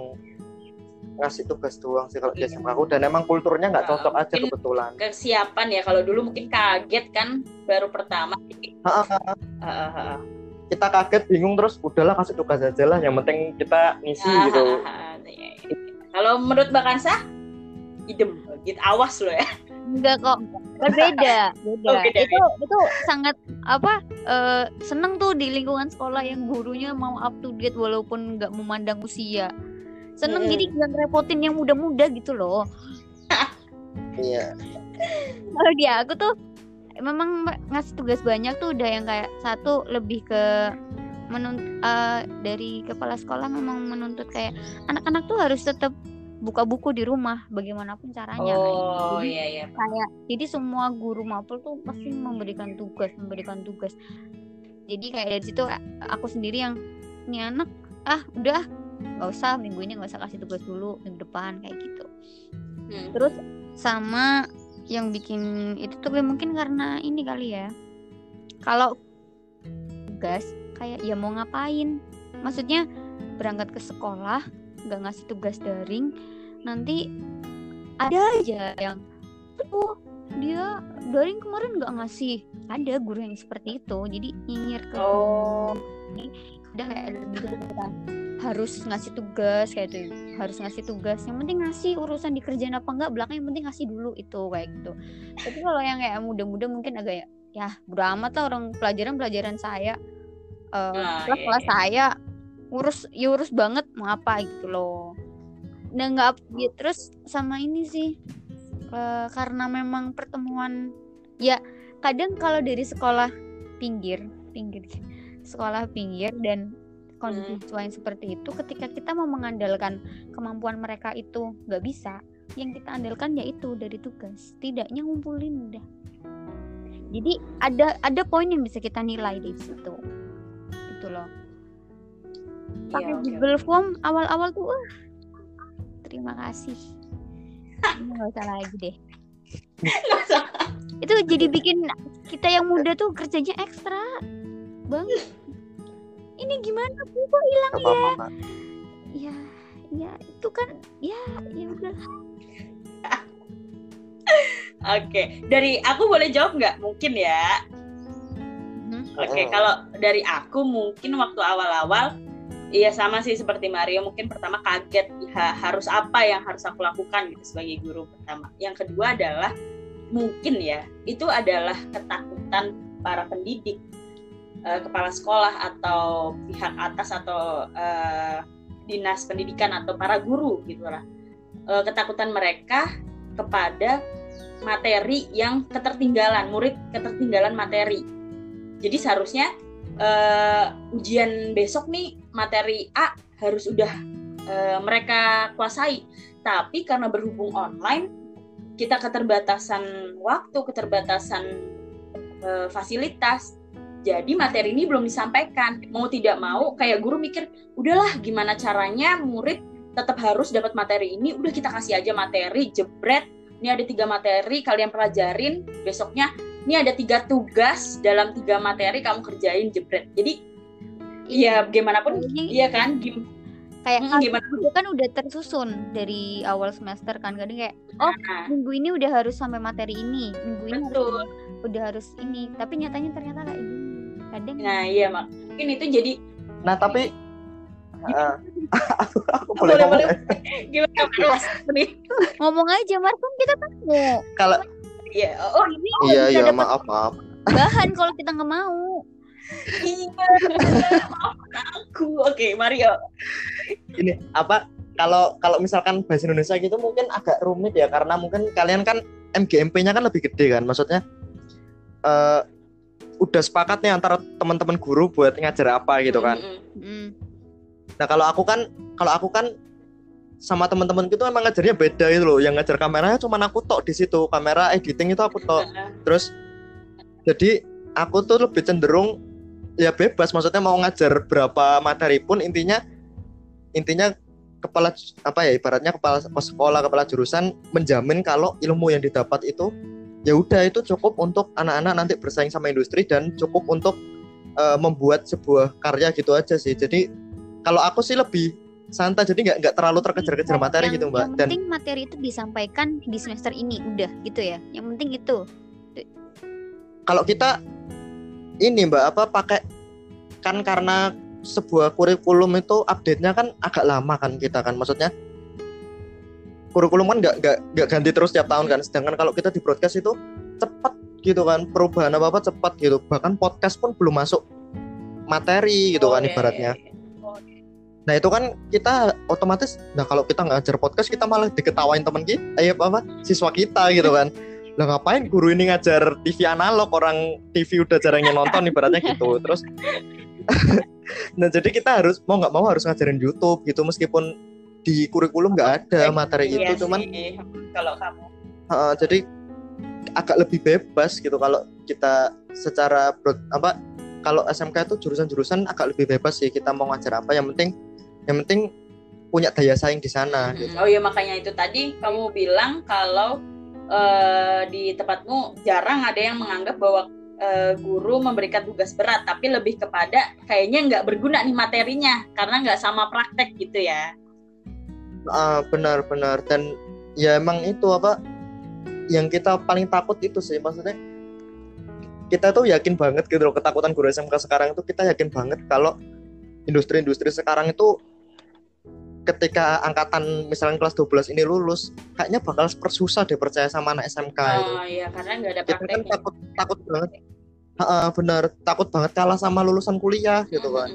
ngasih tugas doang sih kalau di Iya. SMK aku. Dan emang kulturnya nggak Nah, cocok aja kebetulan. kesiapan ya. Kalau dulu mungkin kaget kan baru pertama. Ha-ha, Heeh, heeh. kita kaget bingung terus udahlah kasih tugas aja lah. Yang penting kita ngisi Ah, gitu. ah, ah, iya, iya. kalau menurut Mbak Kansa? Idem gitu. Awas lo ya Enggak kok. Berbeda, beda. Oh, beda, itu itu sangat apa eh, seneng tuh di lingkungan sekolah yang gurunya mau up to date walaupun nggak memandang usia. Seneng Mm-mm. jadi nggak ngerepotin yang muda-muda gitu loh. iya Kalau dia aku tuh memang ngasih tugas banyak tuh udah yang kayak satu lebih ke menuntut dari kepala sekolah memang menuntut kayak anak-anak tuh harus tetap buka buku di rumah bagaimanapun caranya. oh Jadi, iya iya kayak jadi semua guru mapel tuh pasti memberikan tugas memberikan tugas jadi kayak dari situ aku sendiri yang ini anak ah udah nggak usah minggu ini nggak usah kasih tugas dulu minggu depan kayak gitu Hmm. terus sama yang bikin itu tuh mungkin karena ini kali ya kalau tugas kayak ya mau ngapain maksudnya berangkat ke sekolah nggak ngasih tugas daring nanti ada aja yang oh dia daring kemarin nggak ngasih. Ada guru yang seperti itu jadi nyinyir ke oh. Udah kayak gitu kita harus ngasih tugas kayak itu harus ngasih tugas. Yang penting ngasih urusan dikerjain apa enggak belakang yang penting ngasih dulu itu kayak gitu. Tapi kalau yang kayak muda-muda mungkin agak ya ya bodo amat lah orang pelajaran pelajaran saya. Eh Nah, kelas iya, kelas iya. saya urus ya urus banget mau apa? Gitu loh nah nggak ya, terus sama ini sih eh, karena memang pertemuan ya kadang kalau dari sekolah pinggir pinggir sekolah pinggir dan kondisi yang seperti itu ketika kita mau mengandalkan kemampuan mereka itu nggak bisa yang kita andalkan yaitu dari tugas tidaknya ngumpulin udah. Jadi ada ada poin yang bisa kita nilai di situ gitu loh. Iya, pakai oke, Google Form awal-awal tuh wah terima kasih Ini nggak usah lagi deh usah. itu jadi bikin kita yang muda tuh kerjanya ekstra banget ini gimana bu kok hilang Mbak. ya ya itu kan ya ya udah Oke, dari aku boleh jawab nggak? Mungkin ya. Mhm. Oke, Mm-mm. kalau dari aku mungkin waktu awal-awal, iya sama sih seperti Mario. Mungkin pertama kaget ha- harus apa yang harus aku lakukan gitu sebagai guru pertama. Yang kedua adalah mungkin ya itu adalah ketakutan para pendidik, eh, kepala sekolah atau pihak atas atau eh, dinas pendidikan atau para guru gitulah. Eh, ketakutan mereka kepada materi yang ketertinggalan, murid ketertinggalan materi. Jadi seharusnya eh, ujian besok nih materi A harus udah eh, mereka kuasai. Tapi karena berhubung online, kita keterbatasan waktu, keterbatasan eh, fasilitas. Jadi materi ini belum disampaikan. Mau tidak mau, kayak guru mikir, udahlah gimana caranya murid tetap harus dapat materi ini. Udah kita kasih aja materi, jebret. Ini ada tiga materi, kalian pelajarin. Besoknya ini ada tiga tugas dalam tiga materi kamu kerjain jebret. Jadi ya bagaimanapun Ini iya kan gim kayak Hmm, gimana? itu kan udah tersusun dari awal semester kan kadang kayak oh Nah, minggu ini udah harus sampai materi ini minggu ini harus udah harus ini tapi nyatanya ternyata kayak gini kadang Nah, iya mak. Mungkin itu jadi nah tapi eh, aku, aku boleh boleh ngomong boleh. ya? Gimana Mas? Nih. ngomong aja Mas kan kita tamu kalau Iya. Oh, ini iya bisa iya dapat maaf maaf bahan kalau kita nggak mau iya. Aku. Oke, Mario. ini apa kalau kalau misalkan bahasa Indonesia gitu mungkin agak rumit ya karena mungkin kalian kan MGMP-nya kan lebih gede kan maksudnya eh udah sepakat nih antara teman-teman guru buat ngajar apa gitu kan Mm-mm. Hmm. nah kalau aku kan kalau aku kan sama teman-teman itu emang ngajarnya beda itu loh yang ngajar kameranya cuma aku tok di situ kamera editing itu aku tok terus jadi aku tuh lebih cenderung ya bebas maksudnya mau ngajar berapa materi pun intinya intinya kepala apa ya ibaratnya kepala sekolah kepala jurusan menjamin kalau ilmu yang didapat itu ya udah itu cukup untuk anak-anak nanti bersaing sama industri dan cukup untuk uh, membuat sebuah karya gitu aja sih. Jadi kalau aku sih lebih santai jadi nggak nggak terlalu terkejar-kejar materi yang, gitu mbak. yang dan penting materi itu disampaikan di semester ini udah gitu ya. Yang penting itu. Kalau kita ini mbak apa pakai kan karena sebuah kurikulum itu update-nya kan agak lama kan kita kan maksudnya? Kurikulum kan nggak nggak nggak ganti terus tiap tahun kan sedangkan kalau kita di broadcast itu cepat gitu kan perubahan apa apa cepat gitu bahkan podcast pun belum masuk materi gitu kan ibaratnya. Nah itu kan kita otomatis, nah kalau kita ngajar podcast kita malah diketawain temen kita, eh apa, apa siswa kita gitu kan. Lah ngapain guru ini ngajar TV analog orang TV udah jarangnya nonton ibaratnya gitu. Terus nah jadi kita harus mau nggak mau harus ngajarin YouTube gitu meskipun di kurikulum nggak ada materi iya itu cuman kalau kamu uh, jadi agak lebih bebas gitu kalau kita secara apa kalau SMK itu jurusan-jurusan agak lebih bebas sih kita mau ngajar apa yang penting yang penting punya daya saing di sana. Hmm. Gitu. Oh iya makanya itu tadi kamu bilang kalau uh, di tempatmu jarang ada yang menganggap bahwa uh, guru memberikan tugas berat, tapi lebih kepada kayaknya nggak berguna nih materinya karena nggak sama praktek gitu ya. Uh, benar-benar dan ya emang itu apa yang kita paling takut itu sih. Maksudnya kita tuh yakin banget gitu loh ketakutan guru SMK sekarang itu kita yakin banget kalau industri-industri sekarang itu ketika angkatan misalnya kelas 12 ini lulus kayaknya bakal persusah deh percaya sama anak SMK oh, itu. iya karena nggak ada prakteknya. Kita kan takut takut banget. Uh, bener takut banget kalah sama lulusan kuliah gitu kan.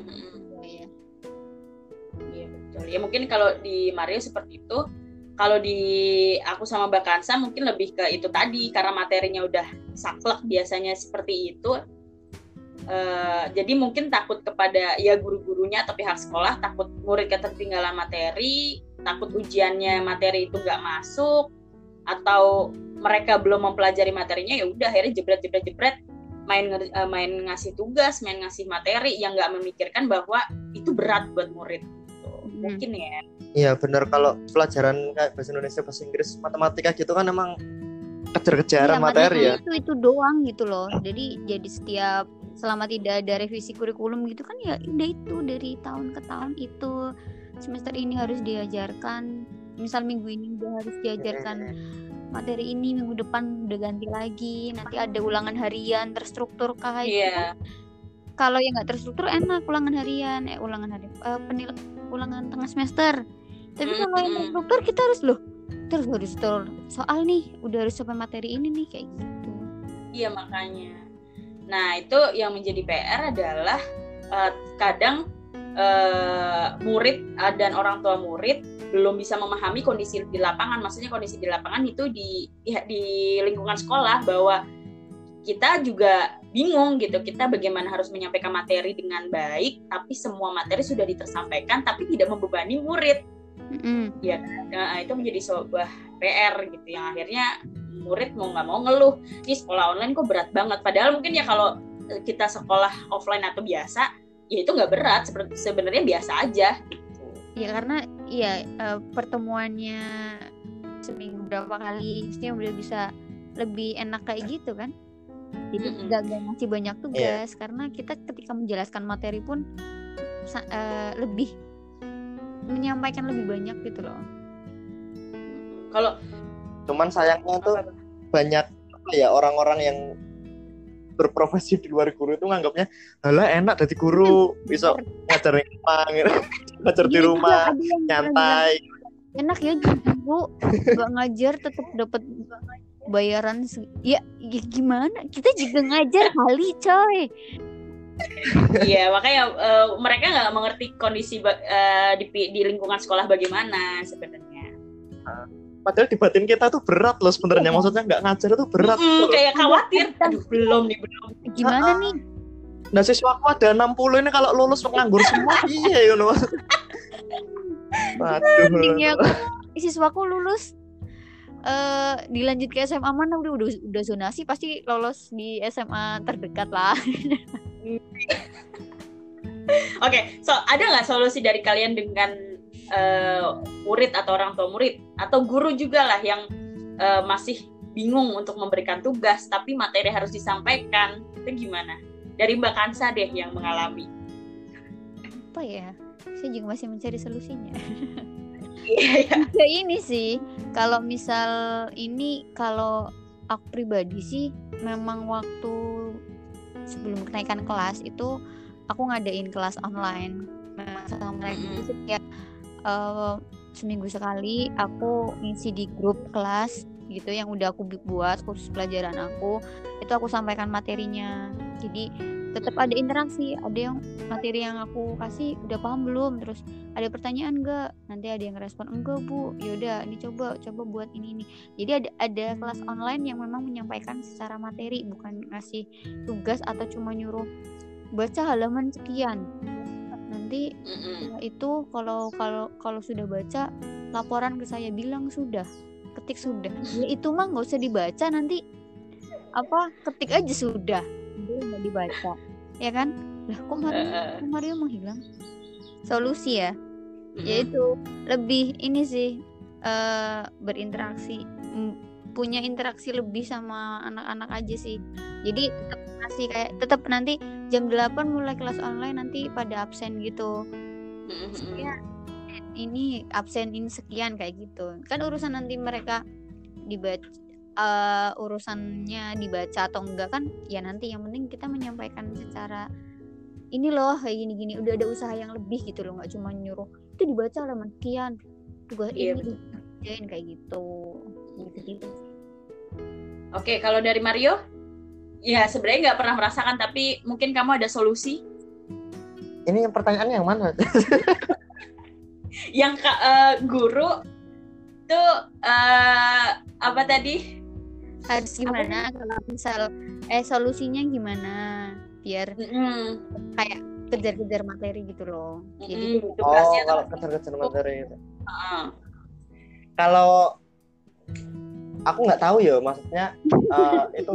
Iya, iya betul. Ya mungkin kalau di Mario seperti itu. Kalau di aku sama Mbak Kansa mungkin lebih ke itu tadi karena materinya udah saklek biasanya seperti itu Uh, jadi mungkin takut kepada ya guru-gurunya atau pihak sekolah takut murid ketertinggalan materi, takut ujiannya materi itu nggak masuk, atau mereka belum mempelajari materinya ya udah akhirnya jebret jebret jebret main uh, main ngasih tugas, main ngasih materi yang nggak memikirkan bahwa itu berat buat murid. Gitu. Hmm. Mungkin ya. Iya benar kalau pelajaran kayak bahasa Indonesia, bahasa Inggris, matematika gitu kan emang kejar-kejaran ya, materi ya. Itu itu doang gitu loh. Jadi jadi setiap selama tidak ada revisi kurikulum gitu kan ya udah itu dari tahun ke tahun itu semester ini harus diajarkan misal minggu ini udah harus diajarkan materi ini minggu depan udah ganti lagi nanti ada ulangan harian terstruktur kah yeah. Gitu. kalau yang nggak terstruktur enak ulangan harian eh ulangan harian uh, penil ulangan tengah semester tapi mm -hmm. kalau yang terstruktur kita harus loh terus harus soal nih udah harus sampai materi ini nih kayak gitu iya makanya Nah, itu yang menjadi PR adalah uh, kadang uh, murid uh, dan orang tua murid belum bisa memahami kondisi di lapangan. Maksudnya kondisi di lapangan itu di di lingkungan sekolah bahwa kita juga bingung gitu. Kita bagaimana harus menyampaikan materi dengan baik, tapi semua materi sudah ditersampaikan, tapi tidak membebani murid. Mm. Ya, nah, itu menjadi sebuah PR gitu yang akhirnya murid mau nggak mau ngeluh. Ini sekolah online kok berat banget. Padahal mungkin ya kalau eh, kita sekolah offline atau biasa ya itu nggak berat. Seperti sebenarnya biasa aja. Ya karena ya uh, pertemuannya seminggu berapa kali sih udah bisa lebih enak kayak gitu kan? Jadi mm -hmm. ngasih banyak iya. tugas. Yeah. karena kita ketika menjelaskan materi pun uh, lebih menyampaikan lebih banyak gitu loh. Kalau cuman sayangnya tuh banyak apa ya orang-orang yang berprofesi di luar guru itu nganggapnya halah enak jadi guru bisa ngajar di rumah ngajar di rumah nyantai. enak ya guru nggak ngajar tetap dapat bayaran ya, ya gimana? Kita juga ngajar kali coy. Iya makanya uh, mereka nggak mengerti kondisi uh, di, di lingkungan sekolah bagaimana sebenarnya padahal di batin kita tuh berat loh sebenarnya. Maksudnya nggak ngajar itu berat mm, kayak khawatir. Aduh belum nih belum. Gimana nih? Nah siswaku ada 60 ini kalau lulus nganggur semua iya you know. Waduh. Ini aku siswaku lulus eh dilanjut ke SMA mana? Udah udah udah zonasi pasti lolos di SMA terdekat lah. Oke, so ada nggak solusi dari kalian dengan eh, murid atau orang tua murid atau guru juga lah yang eh, masih bingung untuk memberikan tugas tapi materi harus disampaikan itu gimana? Dari Mbak Kansa deh yang mengalami. Apa ya? Saya juga masih mencari solusinya. Iya. Ya ini sih, kalau misal ini kalau aku pribadi sih memang waktu sebelum kenaikan kelas itu aku ngadain kelas online memang sama mereka Mm-mm. itu setiap eh, seminggu sekali aku ngisi di grup kelas gitu yang udah aku bu- buat khusus pelajaran aku itu aku sampaikan materinya. Jadi tetap ada interaksi ada yang materi yang aku kasih udah paham belum? Terus ada pertanyaan enggak nanti ada yang respon enggak bu. Yaudah ini coba coba buat ini ini. Jadi ada ada kelas online yang memang menyampaikan secara materi bukan ngasih tugas atau cuma nyuruh baca halaman sekian nanti setelah itu kalau kalau kalau sudah baca laporan ke saya bilang sudah ketik sudah. Ya itu mah nggak usah dibaca nanti apa ketik aja sudah. Dia nggak dibaca. Ya kan? Lah kok Mario, Eh, kok Mario menghilang solusi ya. Mm-mm. yaitu lebih ini sih eh berinteraksi punya interaksi lebih sama anak-anak aja sih. Jadi tetap masih kayak tetap nanti jam 8 mulai kelas online nanti pada absen gitu. Ya ini absen ini sekian kayak gitu. Kan urusan nanti mereka dibaca eh, urusannya dibaca atau enggak kan ya nanti yang penting kita menyampaikan secara ini loh kayak gini gini udah ada usaha yang lebih gitu loh. Nggak cuma nyuruh itu dibaca halaman sekian. Tugas Iya, ini dikerjain kayak gitu. Gitu gitu Oke, kalau dari Mario, ya sebenarnya nggak pernah merasakan, tapi mungkin kamu ada solusi Ini yang pertanyaannya yang mana? yang eh, guru tuh eh, apa tadi? harus gimana kalau misal eh solusinya gimana biar Mm-mm. kayak kejar-kejar materi gitu loh jadi Mm-mm, Oh, kalau kejar-kejar materi itu. Heeh. Kalau aku nggak tahu ya, maksudnya eh, itu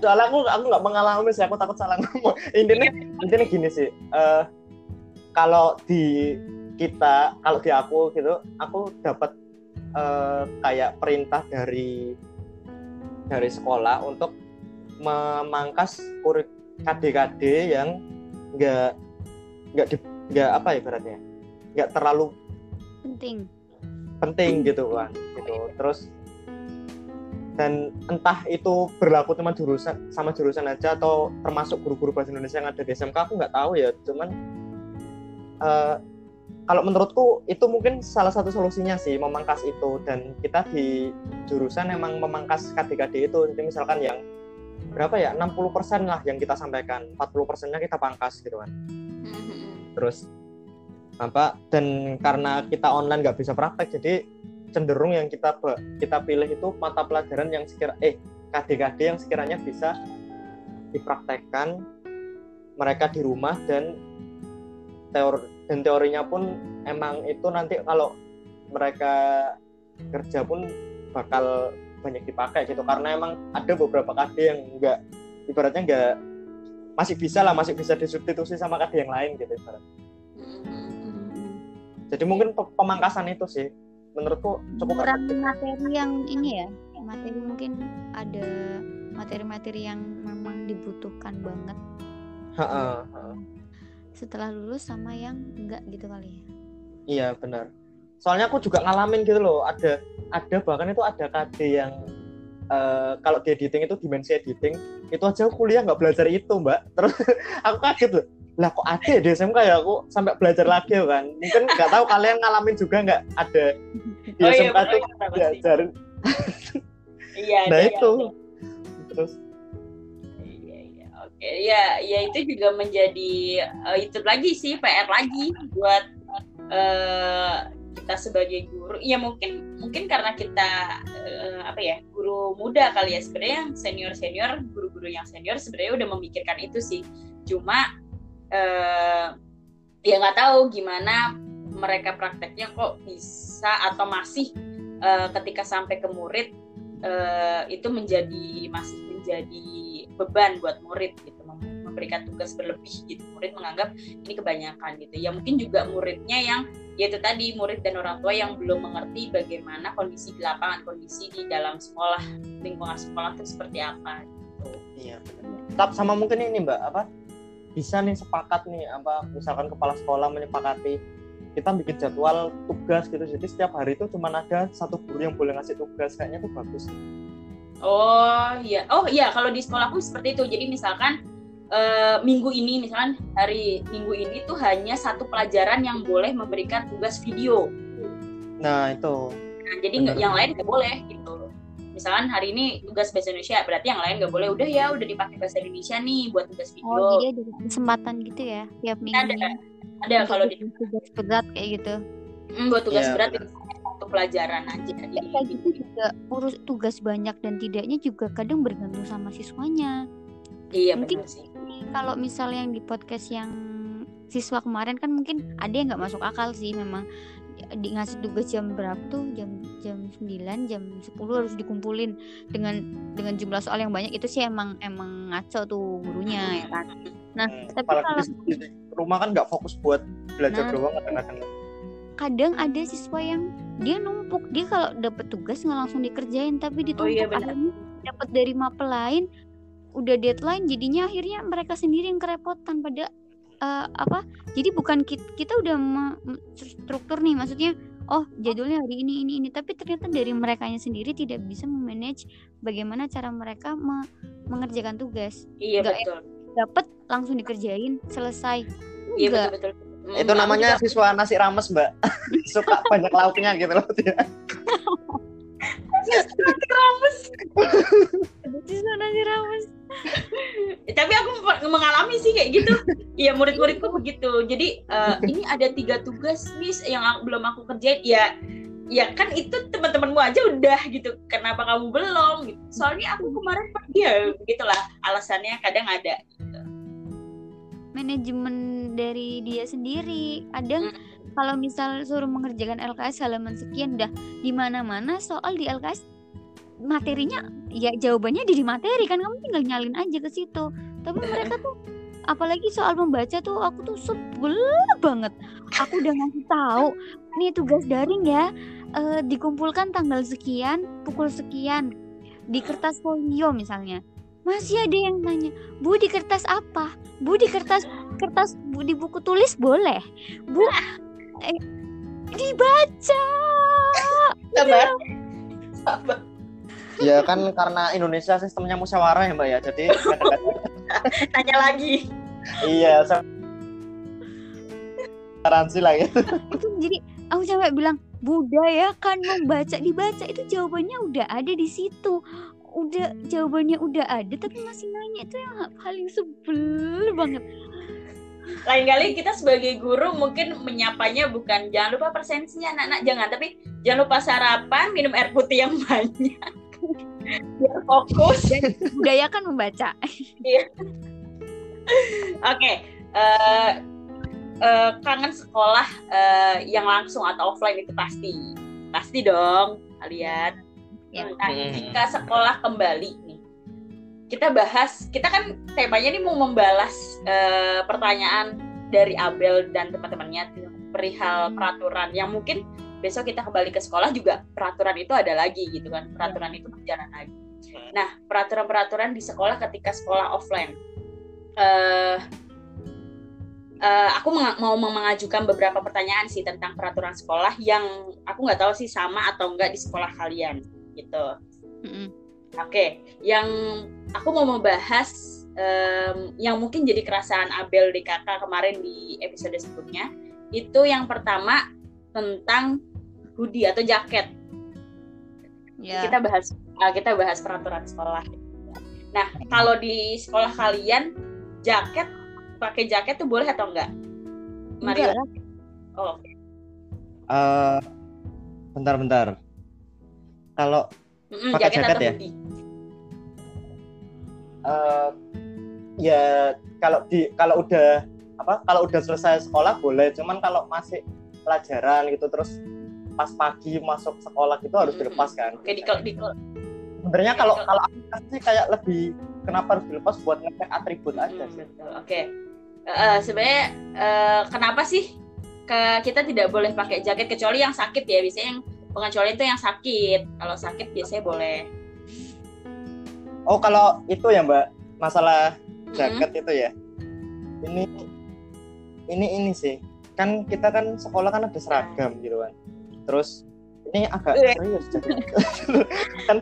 soalnya aku aku nggak mengalami sih, aku takut salah ngomong. Intinya intinya gini sih, eh, kalau di kita, kalau di aku gitu, aku dapat eh, kayak perintah dari dari sekolah untuk memangkas kurik KD-KD yang nggak nggak di nggak apa ya ibaratnya nggak terlalu penting penting gitu kan gitu terus dan entah itu berlaku cuma jurusan sama jurusan aja atau termasuk guru-guru bahasa Indonesia yang ada di SMK aku nggak tahu ya. Cuman eh, kalau menurutku itu mungkin salah satu solusinya sih memangkas itu. Dan kita di jurusan emang memangkas KD-KD itu jadi misalkan yang berapa ya 60% lah yang kita sampaikan 40 persennya kita pangkas gitu kan. Mm-mm. terus apa dan karena kita online nggak bisa praktek jadi cenderung yang kita kita pilih itu mata pelajaran yang sekira eh KD-KD yang sekiranya bisa dipraktekkan mereka di rumah dan teori dan teorinya pun emang itu nanti kalau mereka kerja pun bakal banyak dipakai gitu karena emang ada beberapa KD yang enggak ibaratnya enggak masih bisa lah masih bisa disubstitusi sama KD yang lain gitu ibarat. Mm-mm. Jadi mungkin pe- pemangkasan itu sih menurutku cukup kurang efektif. materi yang ini ya materi mungkin ada materi-materi yang memang dibutuhkan banget Heeh, heeh. setelah lulus sama yang enggak gitu kali ya Iya benar. Soalnya aku juga ngalamin gitu loh. Ada ada bahkan itu ada KD yang eh, kalau di editing itu dimensi editing itu aja aku kuliah nggak belajar itu mbak. Terus aku kaget loh. Lah kok ada di SMK ya aku sampai belajar lagi ya kan. Mungkin nggak tahu kalian ngalamin juga nggak ada di Oh iya, SMK tuh pasti. diajarin. Iya, Nah ada, itu. ada. Terus Iya, iya. Oke, ya, ya itu juga menjadi eh, itu lagi sih PR lagi buat eh, kita sebagai guru. Ya mungkin mungkin karena kita eh, apa ya guru muda kali ya sebenarnya yang senior senior guru-guru yang senior sebenarnya udah memikirkan itu sih. Cuma eh, ya nggak tahu gimana mereka prakteknya kok bisa atau masih uh, ketika sampai ke murid uh, itu menjadi masih menjadi beban buat murid gitu memberikan tugas berlebih gitu. Murid menganggap ini kebanyakan gitu. Ya mungkin juga muridnya yang yaitu tadi murid dan orang tua yang belum mengerti bagaimana kondisi di lapangan kondisi di dalam sekolah lingkungan sekolah itu seperti apa gitu. iya tetap sama mungkin ini mbak apa bisa nih sepakat nih apa misalkan kepala sekolah menyepakati kita bikin jadwal tugas gitu jadi setiap hari itu cuma ada satu guru yang boleh ngasih tugas kayaknya tuh bagus Oh iya, oh iya kalau di sekolahku seperti itu. Jadi misalkan uh, minggu ini misalkan hari minggu ini tuh hanya satu pelajaran yang boleh memberikan tugas video. Nah itu. Nah, jadi nggak yang lain nggak boleh gitu. Misalkan hari ini tugas bahasa Indonesia, berarti yang lain nggak boleh. Udah ya, udah dipakai bahasa Indonesia nih buat tugas video. Oh jadi ada kesempatan gitu ya tiap minggu. Ada, ada kalau di tugas berat kayak gitu. Hmm, buat tugas ya, berat itu satu pelajaran aja. Jadi kayak gitu juga urus tugas banyak dan tidaknya juga kadang bergantung sama siswanya. Iya mungkin sih. Kalau misalnya yang di podcast yang siswa kemarin kan mungkin ada yang nggak masuk akal sih memang di ngasih tugas jam berapa tuh? Jam jam 9 jam 10 harus dikumpulin. Dengan dengan jumlah soal yang banyak itu sih emang emang ngaco tuh gurunya ya kan? Nah hmm, tapi kalau di rumah kan nggak fokus buat belajar nah, doang kadang-kadang. Kadang ada siswa yang dia numpuk dia kalau dapat tugas nggak langsung dikerjain tapi ditumpuk oh, iya dapat dari mapel lain udah deadline jadinya akhirnya mereka sendiri yang kerepotan pada uh, apa jadi bukan kita, kita udah struktur nih maksudnya oh jadwalnya hari ini ini ini tapi ternyata dari mereka sendiri tidak bisa memanage bagaimana cara mereka me mengerjakan tugas. Iya Gak betul. dapat langsung dikerjain selesai. Iya betul betul. Itu namanya siswa nasi rames mbak. Suka banyak lauknya gitu loh nasi rames. Siswa nasi rames. Tapi aku mengalami sih kayak gitu iya murid-muridku begitu. Jadi uh, ini ada tiga tugas nih yang belum aku kerjain. Ya ya kan itu teman-temanmu aja udah gitu. Kenapa kamu belum? Gitu. Soalnya aku kemarin pergi ya begitulah alasannya kadang ada gitu. manajemen dari dia sendiri. Kadang hmm. kalau misal suruh mengerjakan LKS halaman sekian dah di mana-mana soal di LKS materinya ya jawabannya di materi. Kan kamu tinggal nyalin aja ke situ. Tapi mereka tuh apalagi soal membaca tuh aku tuh sebel banget. Aku udah ngasih tahu nih tugas daring ya e, dikumpulkan tanggal sekian pukul sekian di kertas folio misalnya. Masih ada yang nanya bu di kertas apa? Bu di kertas kertas bu di buku tulis boleh? Bu eh, dibaca! Sabar. Sabar. Ya kan karena Indonesia sistemnya musyawarah ya mbak ya. Jadi tanya lagi iya garansi lah ya. Itu jadi aku sampai bilang budaya kan membaca dibaca itu jawabannya udah ada di situ. Udah jawabannya udah ada tapi masih nanya itu yang paling sebel banget. Lain kali kita sebagai guru mungkin menyapanya bukan jangan lupa persensinya anak-anak jangan. Tapi jangan lupa sarapan minum air putih yang banyak. Biar fokus. Dan budayakan membaca. Iya okay. uh, eh, uh, eh, kangen sekolah uh, yang langsung atau offline itu pasti. Pasti dong kalian. Ya. nah jika sekolah kembali nih kita bahas kita kan temanya nih mau membalas uh, pertanyaan dari Abel dan teman-temannya perihal peraturan. Yang mungkin besok kita kembali ke sekolah juga peraturan itu ada lagi gitu kan. Peraturan itu berjalan lagi. Nah peraturan-peraturan di sekolah ketika sekolah offline uh, uh, aku mau mengajukan beberapa pertanyaan sih tentang peraturan sekolah yang aku nggak tahu sih sama atau enggak di sekolah kalian gitu mm-hmm. oke okay. yang aku mau membahas um, yang mungkin jadi kerasaan Abel di kakak kemarin di episode sebelumnya itu yang pertama tentang hoodie atau jaket. Yeah. Kita bahas uh, kita bahas peraturan sekolah. Nah, kalau di sekolah kalian jaket pakai jaket tuh boleh atau enggak? Mario. Oh. Uh, bentar-bentar. Kalau mm pakai jaket, jaket ya? Uh, ya kalau di kalau udah apa kalau udah selesai sekolah boleh cuman kalau masih pelajaran gitu terus pas pagi masuk sekolah gitu harus dilepas kan Oke, di, di, sebenarnya kalau kalau aku sih kayak lebih kenapa harus dilepas buat ngecek atribut aja Hmm, sih. Oke. Eh, sebenarnya eh, kenapa sih ke kita tidak boleh pakai jaket kecuali yang sakit ya? Biasanya yang pengecualian itu yang sakit. Kalau sakit biasanya boleh. Oh kalau itu ya mbak. Masalah Mm-mm. jaket itu ya. Ini ini ini sih. Kan kita kan sekolah kan ada seragam gitu kan. Terus ini agak Eh. serius kan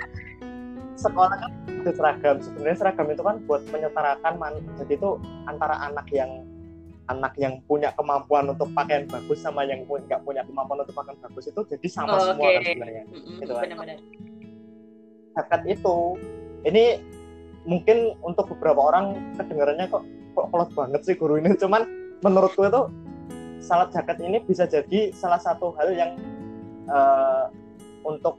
sekolah kan ada seragam. Sebenarnya seragam itu kan buat menyetarakan man- jadi itu antara anak yang anak yang punya kemampuan untuk pakaian bagus sama yang nggak punya kemampuan untuk pakaian bagus itu jadi sama Oh, semua oke. kan sebenarnya. Mm-mm, Gitu kan. zakat itu. Ini mungkin untuk beberapa orang kedengarannya kok kok kolot banget sih guru ini. Cuman menurutku itu salat zakat ini bisa jadi salah satu hal yang eh, untuk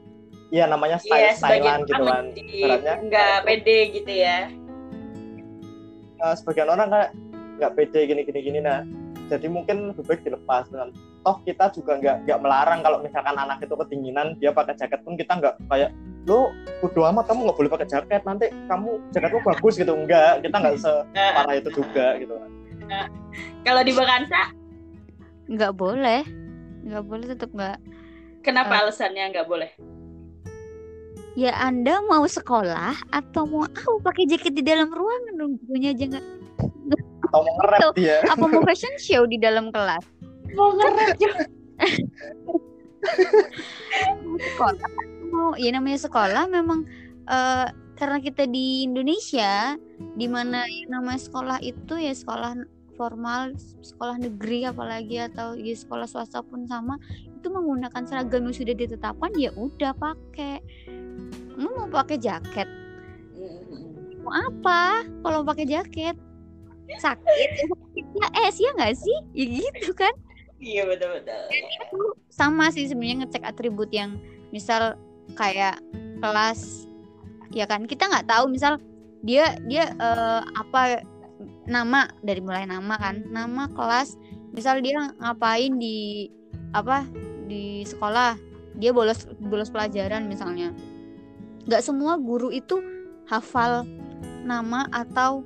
ya namanya style Iya, sebagian stylean gitu kan Ibaratnya. nggak pede gitu ya. eh, sebagian orang kayak nggak pede gini gini gini nah. Jadi mungkin lebih baik dilepas dengan toh kita juga nggak nggak melarang kalau misalkan anak itu kedinginan dia pakai jaket pun kita nggak kayak lo bodo amat kamu nggak boleh pakai jaket nanti kamu jaketmu bagus gitu. Enggak kita nggak separah itu juga gitu. Kalau di Bakansa, nggak boleh. Nggak boleh tetap nggak. Kenapa Eh. alasannya nggak boleh? Ya anda mau sekolah atau mau aku pakai jaket di dalam ruangan dong? Punya aja nggak? Atau mau nge-rap dia. Apa mau fashion show di dalam kelas? Mau ngerap mau sekolah? Mau ya namanya sekolah memang eh, karena kita di Indonesia di mana yang namanya sekolah itu ya sekolah formal sekolah negeri apalagi atau ya sekolah swasta pun sama itu menggunakan seragam yang sudah ditetapkan ya udah pakai. Lu mau pakai jaket? Mau apa kalau pakai jaket? Sakit? Ya es ya nggak sih? Ya gitu kan. Iya betul-betul. sama sih sebenarnya ngecek atribut yang misal kayak kelas ya kan? Kita nggak tahu misal dia dia eh, apa nama dari mulai nama kan. Nama kelas misal dia ngapain di apa di sekolah dia bolos bolos pelajaran misalnya. Nggak semua guru itu hafal nama atau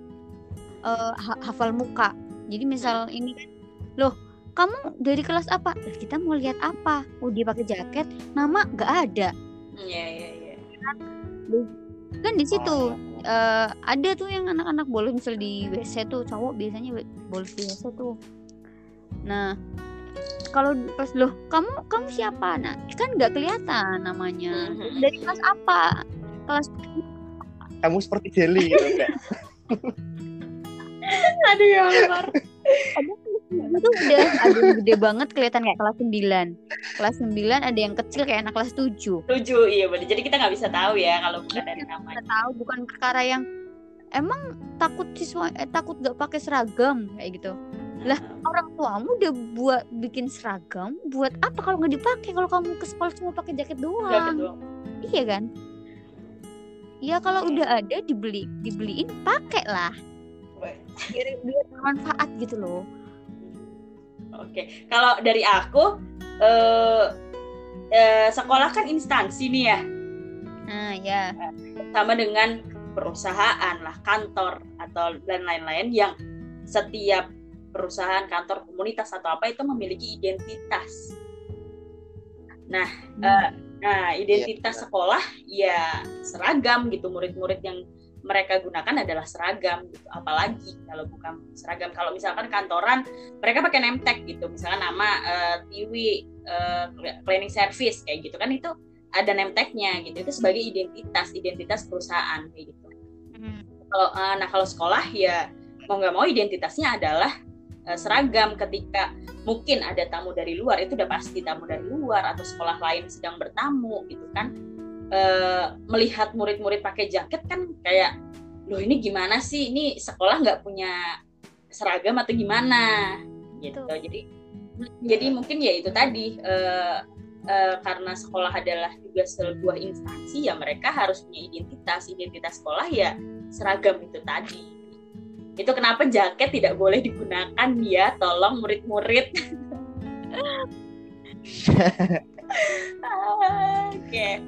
ha- hafal muka. Jadi misal ini kan loh kamu dari kelas apa? Kita mau lihat apa? Oh dia pakai jaket nama nggak ada. Iya iya iya. kan di situ eh, ada tuh yang anak-anak bolos. Misal di WC tuh cowok biasanya bolos di WC tuh. Nah kalau pas loh kamu kamu siapa? Nah kan nggak kelihatan namanya. Mhm. dari kelas apa? Kelas kamu seperti jelly gitu enggak Aduh ya Allah. itu udah ada yang gede banget kelihatan kayak kelas 9 kelas 9 ada yang kecil kayak anak kelas 7 Tujuh iya benar. Jadi kita nggak bisa tahu ya kalau bukan dari kita namanya. tahu bukan perkara yang emang takut siswa eh, takut gak pakai seragam? Kayak gitu Lah, orang tuamu udah buat bikin seragam buat apa kalau nggak dipakai? Kalau kamu ke sekolah cuma pakai jaket doang. Jaket doang. iya kan? Ya kalau udah ada dibeli dibeliin pakai lah biar biar bermanfaat gitu loh. Oke, kalau dari aku eh eh, sekolah kan instansi nih ya, nah ya sama dengan perusahaan lah, kantor atau dan lain-lain yang setiap perusahaan, kantor, komunitas atau apa itu memiliki identitas. Nah, eh, nah identitas benar. sekolah ya seragam gitu. Murid-murid yang mereka gunakan adalah seragam gitu. Apalagi kalau bukan seragam. Kalau misalkan kantoran mereka pakai name tag gitu. Misalkan nama eh, Tiwi eh, cleaning service kayak gitu kan itu ada name tag-nya gitu. Itu sebagai identitas, identitas perusahaan kayak gitu. Hmm. Kalau eh, nah kalau sekolah ya mau nggak mau identitasnya adalah eh, seragam ketika mungkin ada tamu dari luar itu udah pasti tamu dari luar atau sekolah lain sedang bertamu gitu kan. Eh, melihat murid-murid pakai jaket kan kayak loh ini gimana sih? Ini sekolah nggak punya seragam atau gimana? Gitu. Betul. jadi jadi mungkin ya itu tadi eh, eh, karena sekolah adalah juga sebuah instansi ya mereka harus punya identitas. Identitas sekolah ya seragam itu tadi itu kenapa jaket tidak boleh digunakan ya tolong murid-murid Oke.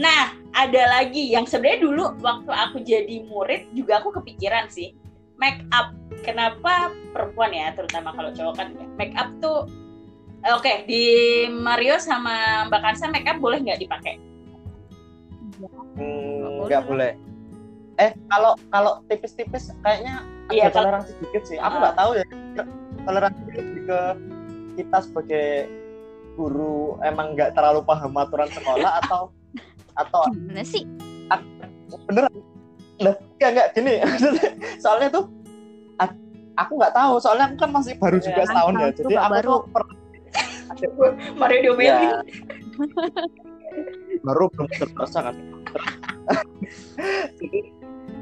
Nah, ada lagi yang sebenarnya dulu waktu aku jadi murid juga aku kepikiran sih. Make up. Kenapa perempuan ya, terutama kalau cowok kan make up tuh Oke, di Mario sama Mbak Kansa make up boleh nggak dipakai? Hmm, nggak boleh. Eh, kalau kalau tipis-tipis kayaknya Iya, ada kalau- toleransi dikit sih. Aku Ah. nggak tahu ya. Toleransi lebih ke kita sebagai guru emang nggak terlalu paham aturan sekolah atau atau Gimana sih? beneran lah nggak nggak gini soalnya tuh aku nggak tahu soalnya aku kan masih baru Ya, juga kan, setahun ya jadi aku baru. tuh per- Mario diomelin. ya, baru belum terbiasa kan jadi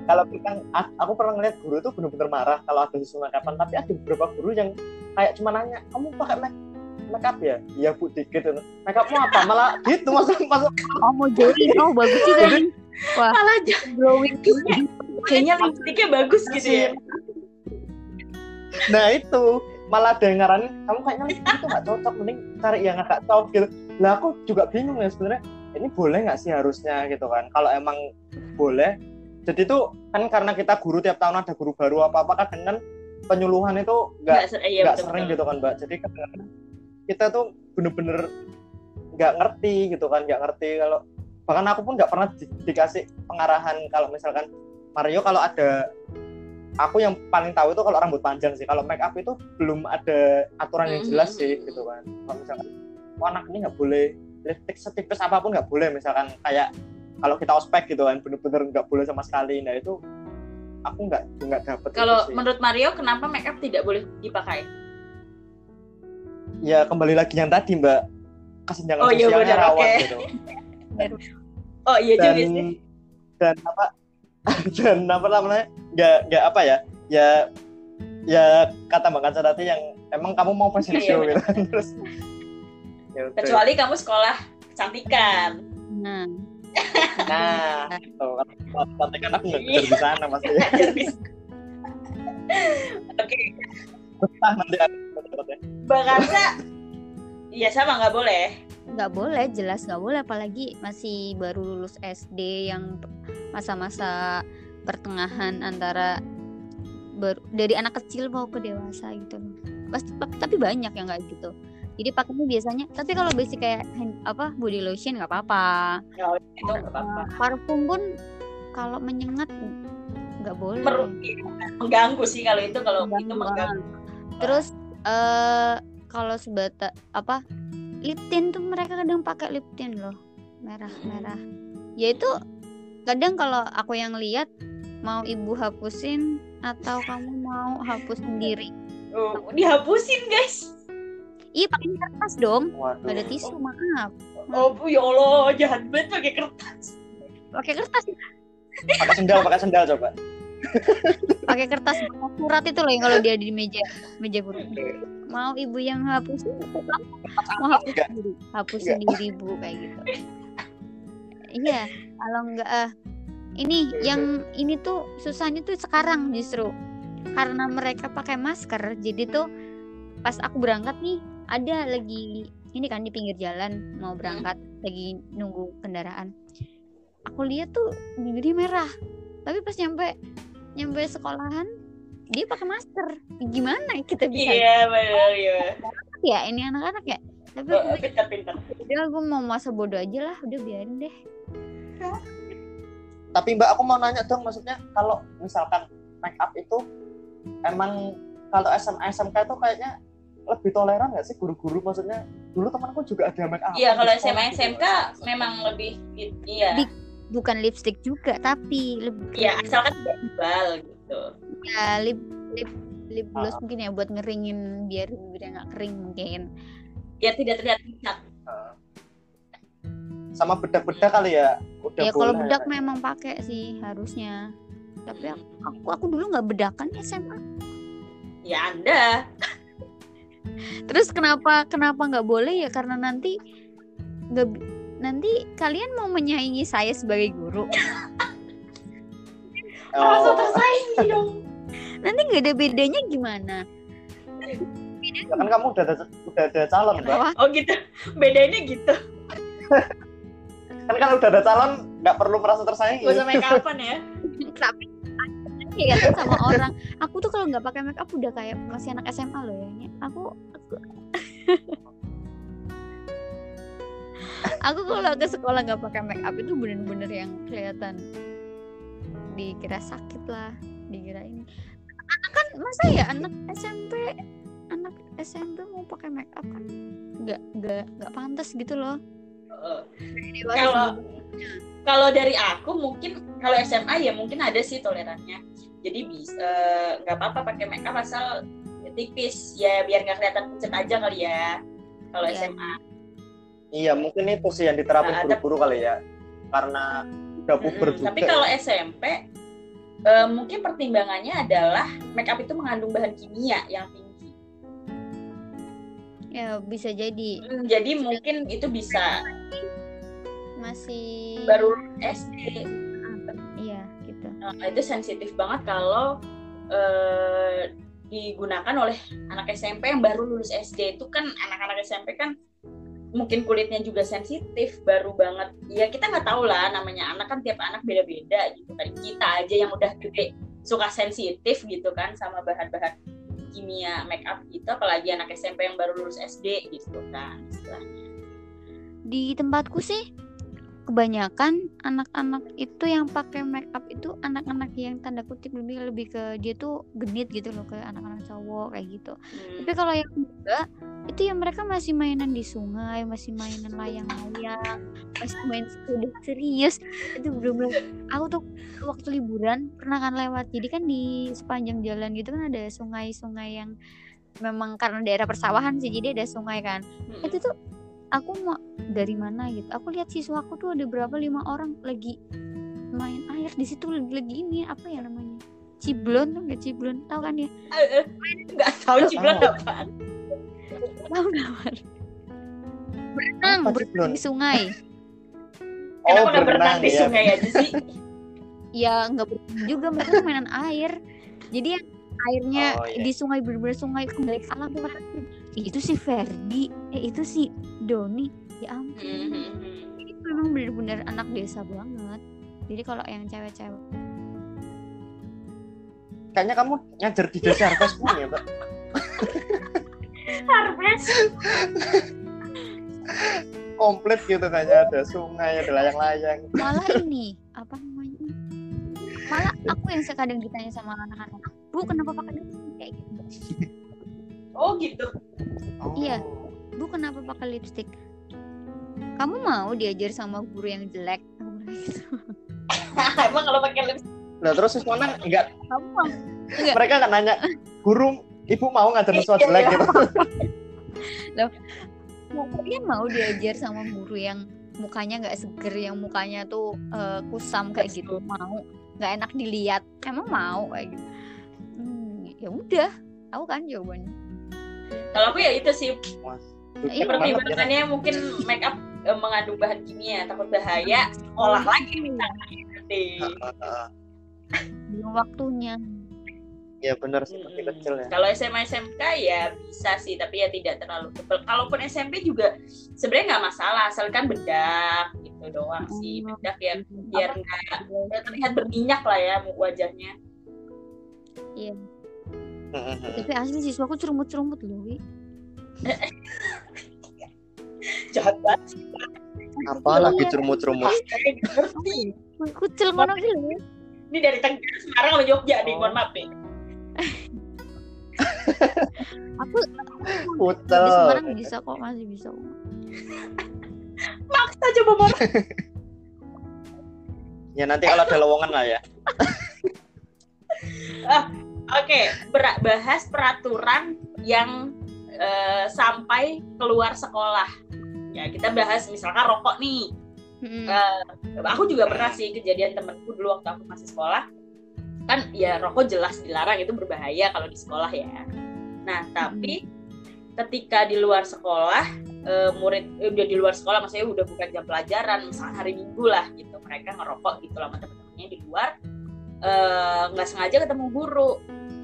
kalau kita aku pernah ngeliat guru tuh bener-bener marah kalau ada siswa make upan tapi ada beberapa guru yang kayak cuma nanya kamu pakai make make up ya iya bu dikit make upmu apa malah gitu masuk masuk Oh mau join. Oh bagus juga nih. Wah Malah glowing. kayaknya lipstiknya bagus gitu ya. nah itu malah ada yang ngaranin kamu kayaknya lipstick itu nggak cocok mending cari yang agak cocok gitu lah aku juga bingung ya sebenarnya ini boleh nggak sih harusnya gitu kan kalau emang boleh jadi itu kan karena kita guru tiap tahun ada guru baru apa apa kadang kan penyuluhan itu nggak iya, nggak sering gitu kan mbak. Jadi kadang kita tuh bener-bener nggak ngerti gitu kan nggak ngerti kalau bahkan aku pun nggak pernah di- dikasih pengarahan kalau misalkan Mario kalau ada aku yang paling tahu itu kalau rambut panjang sih. Kalau make up itu belum ada aturan yang jelas Mhm. sih gitu kan. Kalau misalkan oh, anak ini nggak boleh lipstick setipis apa pun nggak boleh misalkan kayak kalau kita ospek gitu kan bener-bener nggak boleh sama sekali nah itu aku nggak nggak dapet Kalau menurut Mario kenapa make up tidak boleh dipakai? ya kembali lagi yang tadi mbak kesenjangan Oh, iya sosialnya benar, rawan oke. gitu Oh iya dan juga sih. dan apa dan apa namanya nggak nggak apa ya ya ya kata mbak Kansa tadi yang emang kamu mau fashion Iya, show iya. gitu terus ya. Kecuali kamu sekolah kecantikan. Nah nah itu kan nanti kan aku nggak Iya. kerja di sana pasti ya Jadi, Oke, betah nanti iya sama nggak boleh. nggak boleh jelas nggak boleh apalagi masih baru lulus SD yang masa-masa pertengahan antara baru dari anak kecil mau ke dewasa gitu. Pasti tapi banyak yang kayak gitu jadi pakainya biasanya tapi kalau basic kayak hand- apa body lotion nggak apa-apa itu nggak apa-apa. parfum pun kalau menyengat nggak boleh Mer- mengganggu sih kalau itu kalau itu Mengganggu, mengganggu. terus eh kalau sebata apa lip tint tuh mereka kadang pakai lip tint loh merah merah ya itu kadang kalau aku yang lihat mau ibu hapusin atau kamu mau hapus sendiri Oh, dihapusin guys. Iya pakai kertas dong. Waduh. Gak ada tisu maaf. Oh ya Allah jahat banget pakai kertas. pakai kertas. Pakai sendal pakai sendal coba. Pakai kertas surat itu loh yang kalau dia di meja meja guru. Mau ibu yang kamu mau hapus Enggak. sendiri hapus sendiri bu kayak gitu. Iya kalau enggak ah ini yang ini tuh susahnya tuh sekarang justru. Karena mereka pakai masker jadi tuh pas aku berangkat nih ada lagi ini kan di pinggir jalan mau berangkat lagi nunggu kendaraan. Aku lihat tuh bibirnya merah tapi pas nyampe nyampe sekolahan dia pakai masker. Gimana kita bisa? Iya benar ya. ya ini anak-anak ya? Tapi aku Oh, Pintar-pintar. udah gue mau masa bodoh aja lah udah biarin deh. Tapi mbak aku mau nanya dong maksudnya kalau misalkan make up itu emang kalau SMA SMK itu kayaknya lebih toleran nggak sih guru-guru maksudnya dulu temanku juga ada make up Iya kalau SMA gitu. SMK memang lebih iya. Di- bukan lipstick juga tapi lebih Iya asalkan tidak tebal gitu. ya lip lip lip gloss Ah. mungkin ya buat ngeringin biar bibirnya nggak kering mungkin Ya tidak terlihat pucat. sama bedak-bedak kali ya udah ya kalau bedak kayaknya. memang pakai sih harusnya tapi aku aku, aku dulu nggak bedakan ya SMA Ya Anda. Terus kenapa kenapa nggak boleh ya karena nanti nggak nanti kalian mau menyaingi saya sebagai guru Merasa oh, tersaingi dong. nanti nggak ada bedanya gimana Ya kan kamu udah ada, udah ada calon, Mbak. Oh gitu. Bedanya gitu. Kan kan udah ada calon, nggak perlu merasa tersaingi. Gak usah make upan ya. tapi kelihatan sama orang. Aku tuh kalau nggak pakai make up udah kayak masih anak SMA loh ya aku aku, aku kalau ke sekolah nggak pakai make up itu bener-bener yang kelihatan. Dikira sakit lah dikira ini. Anak kan masa ya anak SMP anak SMP mau pakai make up kan? Nggak nggak nggak pantas gitu loh. Kalau- kalau dari aku mungkin kalau SMA ya mungkin ada sih tolerannya. Jadi bisa eh, nggak apa-apa pakai make up asal tipis ya biar nggak kelihatan pucat aja kali ya. Kalau Iya. SMA. Iya, mungkin itu sih yang diterapin Nah, ada- guru-guru kali ya. Karena udah puber Mm-mm. juga. Tapi kalau SMP eh, mungkin pertimbangannya adalah make up itu mengandung bahan kimia yang tinggi. ya bisa jadi Hmm, jadi mungkin itu bisa masih baru SD. Nah, itu sensitif banget kalau eh, digunakan oleh anak SMP yang baru lulus SD itu kan anak-anak SMP kan mungkin kulitnya juga sensitif baru banget. Ya kita nggak tahu lah namanya anak kan tiap anak beda-beda gitu kan. Kita aja yang udah gede suka sensitif gitu kan sama bahan-bahan kimia make up gitu. Apalagi anak SMP yang baru lulus SD gitu kan istilahnya. Di tempatku sih kebanyakan anak-anak itu yang pakai make up itu anak-anak yang tanda kutip lebih lebih ke dia tuh genit gitu loh ke anak-anak cowok kayak gitu Hmm. tapi kalau yang enggak itu ya mereka masih mainan di sungai masih mainan layang-layang masih main sepeda serius itu belum aku tuh waktu liburan pernah kan lewat jadi kan di sepanjang jalan gitu kan ada sungai-sungai yang memang karena daerah persawahan sih jadi ada sungai kan Hmm. itu tuh aku mau dari mana gitu. Aku lihat siswaku tuh ada berapa? Lima orang. Lagi main air. Di situ lagi, lagi ini apa ya namanya? Ciblon tuh nggak? Ciblon. Tahu kan ya? Eh, eh, nggak tahu ciblon tahu. apaan tahu nggak Mar? berenang Apa berenang di sungai. Kenapa nggak berenang di ya. sungai aja sih? Ya nggak berenang juga. Mereka mainan air. Jadi yang airnya Oh, iya. di sungai bener-bener sungai kembali ke alam mereka tuh, itu si Ferdi. Eh itu si Doni. Ya ampun. Hmm, hmm. itu memang bener-bener anak desa banget. Jadi kalau yang cewek-cewek. Kayaknya kamu ngajar di desa Harvest ya, Mbak? Harvest Komplit gitu kayaknya. Ada sungai, ada layang-layang. malah ini. Apa namanya? Malah aku yang sekadang ditanya sama anak-anak bu kenapa pakai kayak gitu oh gitu. Oh. Iya. bu kenapa pakai lipstick? Kamu mau diajar sama guru yang jelek? Gitu. emang kalau pakai lipstick? Nah, terus siswana enggak kamu mau? Enggak. mereka kan nanya, "Guru, Ibu mau ngajar siswa jelek? iya. gitu?" mau kalian mau diajar sama guru yang mukanya nggak seger yang mukanya tuh eh, kusam kayak gitu? Mau? Nggak enak dilihat? Emang mau? Kayak gitu. Hmm, ya udah. Tahu kan jawabannya kalau aku ya itu sih Mas, Iya, ya. pertimbangannya mungkin make up eh, mengandung bahan kimia takut bahaya sekolah lagi misalnya nanti belum waktunya Ya benar sih, masih Mm-mm. kecil ya. kalau SMA SMK ya bisa sih tapi ya tidak terlalu tebal kalaupun SMP juga sebenarnya nggak masalah asalkan bedak gitu doang sih Oh. bedak ya biar nggak terlihat berminyak lah ya wajahnya Heeh. Tapi asli siswaku cerumut-cerumut loh Wi. jahat banget Apa lagi cerumut-cerumut? Kucel ngono loh ini dari Tenggara Semarang sama Jogja nih mohon maaf nih aku Kucel. di Semarang bisa kok masih bisa kok maksa coba mau Ya nanti kalau ada lowongan lah ya. Oke, ber- bahas peraturan yang eh, sampai keluar sekolah. Ya, kita bahas misalkan rokok nih. Mm-mm. Eh, aku juga pernah sih kejadian temenku dulu waktu aku masih sekolah. Kan ya rokok jelas dilarang itu berbahaya kalau di sekolah ya. Nah, tapi ketika di luar sekolah eh, murid eh, udah di luar sekolah maksudnya udah bukan jam pelajaran, misalnya hari Minggu lah gitu. Mereka ngerokok gitu lah sama temen-temennya di luar nggak sengaja ketemu guru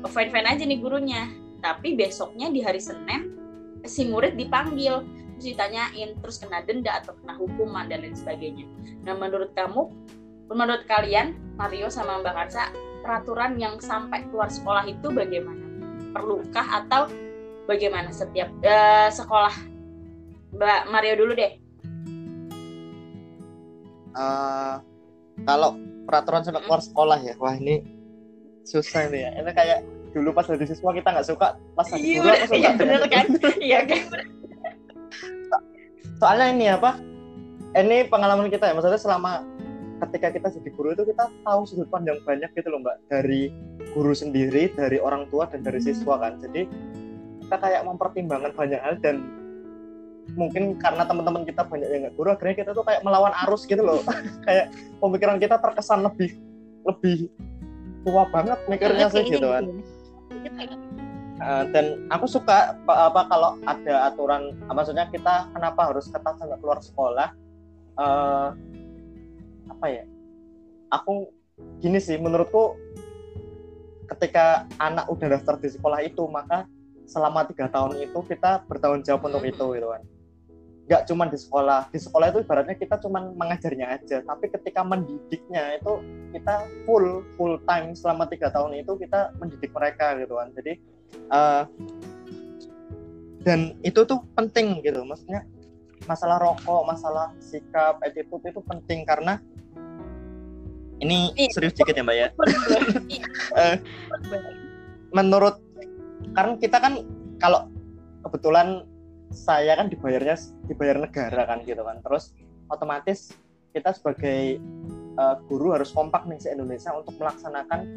fine fine aja nih gurunya. Tapi besoknya di hari Senin si murid dipanggil. Terus ditanyain terus kena denda atau kena hukuman dan lain sebagainya. Nah menurut kamu menurut kalian Mario sama Mbak Kansa peraturan yang sampai keluar sekolah itu bagaimana? Perlukah atau bagaimana setiap uh, sekolah? Mbak Mario dulu deh. Uh, kalau peraturan sampai keluar sekolah ya wah ini susah ini ya. Ini kayak dulu pas jadi siswa kita nggak suka pas jadi iya, guru aku suka iya bener kan? Iya kan? Soalnya ini apa? Ini pengalaman kita ya maksudnya selama ketika kita jadi guru itu kita tahu sudut pandang banyak gitu loh mbak. Dari guru sendiri dari orang tua dan dari siswa kan. Jadi kita kayak mempertimbangkan banyak hal dan mungkin karena teman-teman kita banyak yang nggak guru akhirnya kita tuh kayak melawan arus gitu loh. Kayak pemikiran kita terkesan lebih lebih tua banget mikirnya sih gitu kan Uh, dan aku suka apa, apa kalau ada aturan maksudnya kita kenapa harus ketat sampai keluar sekolah uh, apa ya aku gini sih menurutku ketika anak udah daftar di sekolah itu maka selama tiga tahun itu kita bertanggung jawab untuk itu gitu kan nggak cuma di sekolah. Di sekolah itu ibaratnya kita cuma mengajarnya aja. Tapi ketika mendidiknya itu kita full full time selama tiga tahun itu kita mendidik mereka gitu kan. Jadi uh, dan itu tuh penting gitu. Maksudnya masalah rokok masalah sikap attitude itu penting karena ini iya. serius dikit ya mbak ya. Uh, menurut karena kita kan kalau kebetulan saya kan dibayarnya dibayar negara kan gitu kan terus otomatis kita sebagai uh, guru harus kompak nih se Indonesia untuk melaksanakan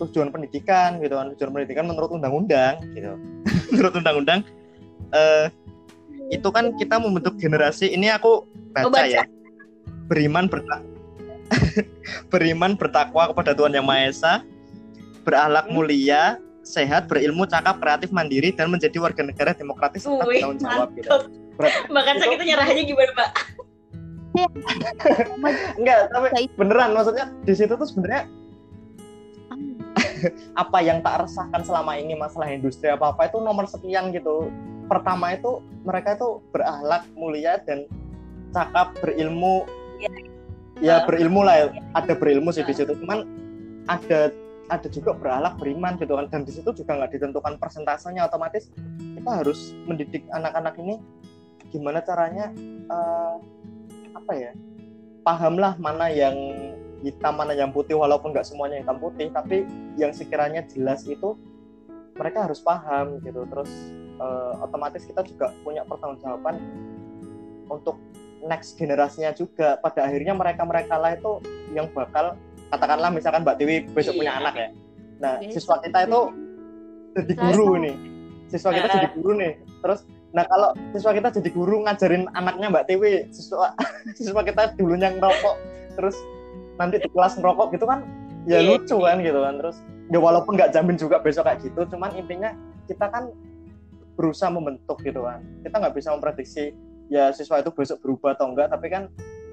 tujuan pendidikan gitu kan tujuan pendidikan menurut undang-undang gitu menurut undang-undang uh, itu kan kita membentuk generasi ini aku baca, oh, baca. ya beriman bertak beriman bertakwa kepada Tuhan yang Maha Esa berakhlak hmm. mulia sehat, berilmu, cakap, kreatif, mandiri, dan menjadi warga negara demokratis serta bertanggung jawab. Gitu. Makan sakit itu nyerah aja gimana, Pak? Enggak, tapi beneran maksudnya di situ tuh sebenarnya apa yang tak resahkan selama ini masalah industri apa apa itu nomor sekian gitu. Pertama itu mereka itu berakhlak mulia dan cakap berilmu. Ya, ya berilmu lah, ya. ada berilmu sih di situ. Cuman ada ada juga berakhlak beriman gitu kan. Dan di situ juga nggak ditentukan persentasenya otomatis kita harus mendidik anak-anak ini gimana caranya uh, apa ya pahamlah mana yang hitam mana yang putih walaupun nggak semuanya hitam putih tapi yang sekiranya jelas itu mereka harus paham gitu. Terus uh, otomatis kita juga punya pertanggungjawaban untuk next generasinya juga. Pada akhirnya mereka mereka lah itu yang bakal katakanlah misalkan Mbak Tiwi besok iya. punya anak ya. Nah siswa kita itu jadi guru nih. Siswa kita jadi guru nih. Terus nah kalau siswa kita jadi guru ngajarin anaknya Mbak Tiwi siswa siswa kita dulunya ngerokok terus nanti di kelas ngerokok gitu kan ya iya. lucu kan gitu kan. Terus ya walaupun nggak jamin juga besok kayak gitu cuman intinya kita kan berusaha membentuk gitu kan. Kita nggak bisa memprediksi ya siswa itu besok berubah atau enggak tapi kan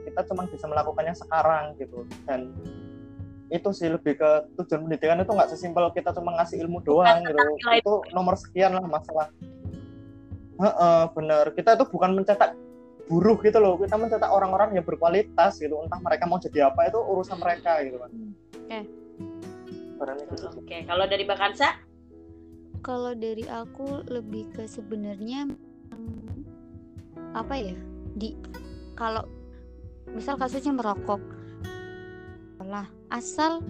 kita cuma bisa melakukannya sekarang gitu. Dan itu sih lebih ke tujuan pendidikan itu nggak sesimpel kita cuma ngasih ilmu doang gitu. itu nomor sekian lah masalah. Heeh, bener. Kita itu bukan mencetak buruh gitu loh. Kita mencetak orang-orang yang berkualitas gitu. Entah mereka mau jadi apa itu urusan mereka gitu kan oke. Okay. oke okay. kalau dari Bakansa kalau dari aku lebih ke sebenarnya apa ya? Di kalau misal kasusnya merokok. Lah asal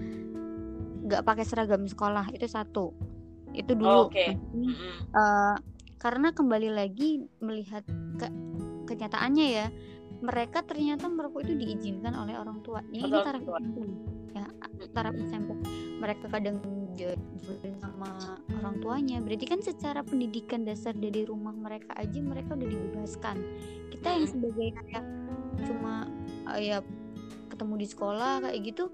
nggak pakai seragam sekolah itu satu. Itu dulu. Oh, okay. uh, karena kembali lagi melihat ke kenyataannya ya mereka ternyata merokok itu diizinkan oleh orang tua. Ini taraf SMP. Ya taraf SMP. Mereka kadang sama orang tuanya. Berarti kan secara pendidikan dasar dari rumah mereka aja mereka udah dibebaskan. Kita yang sebagai kayak cuma uh, ya ketemu di sekolah kayak gitu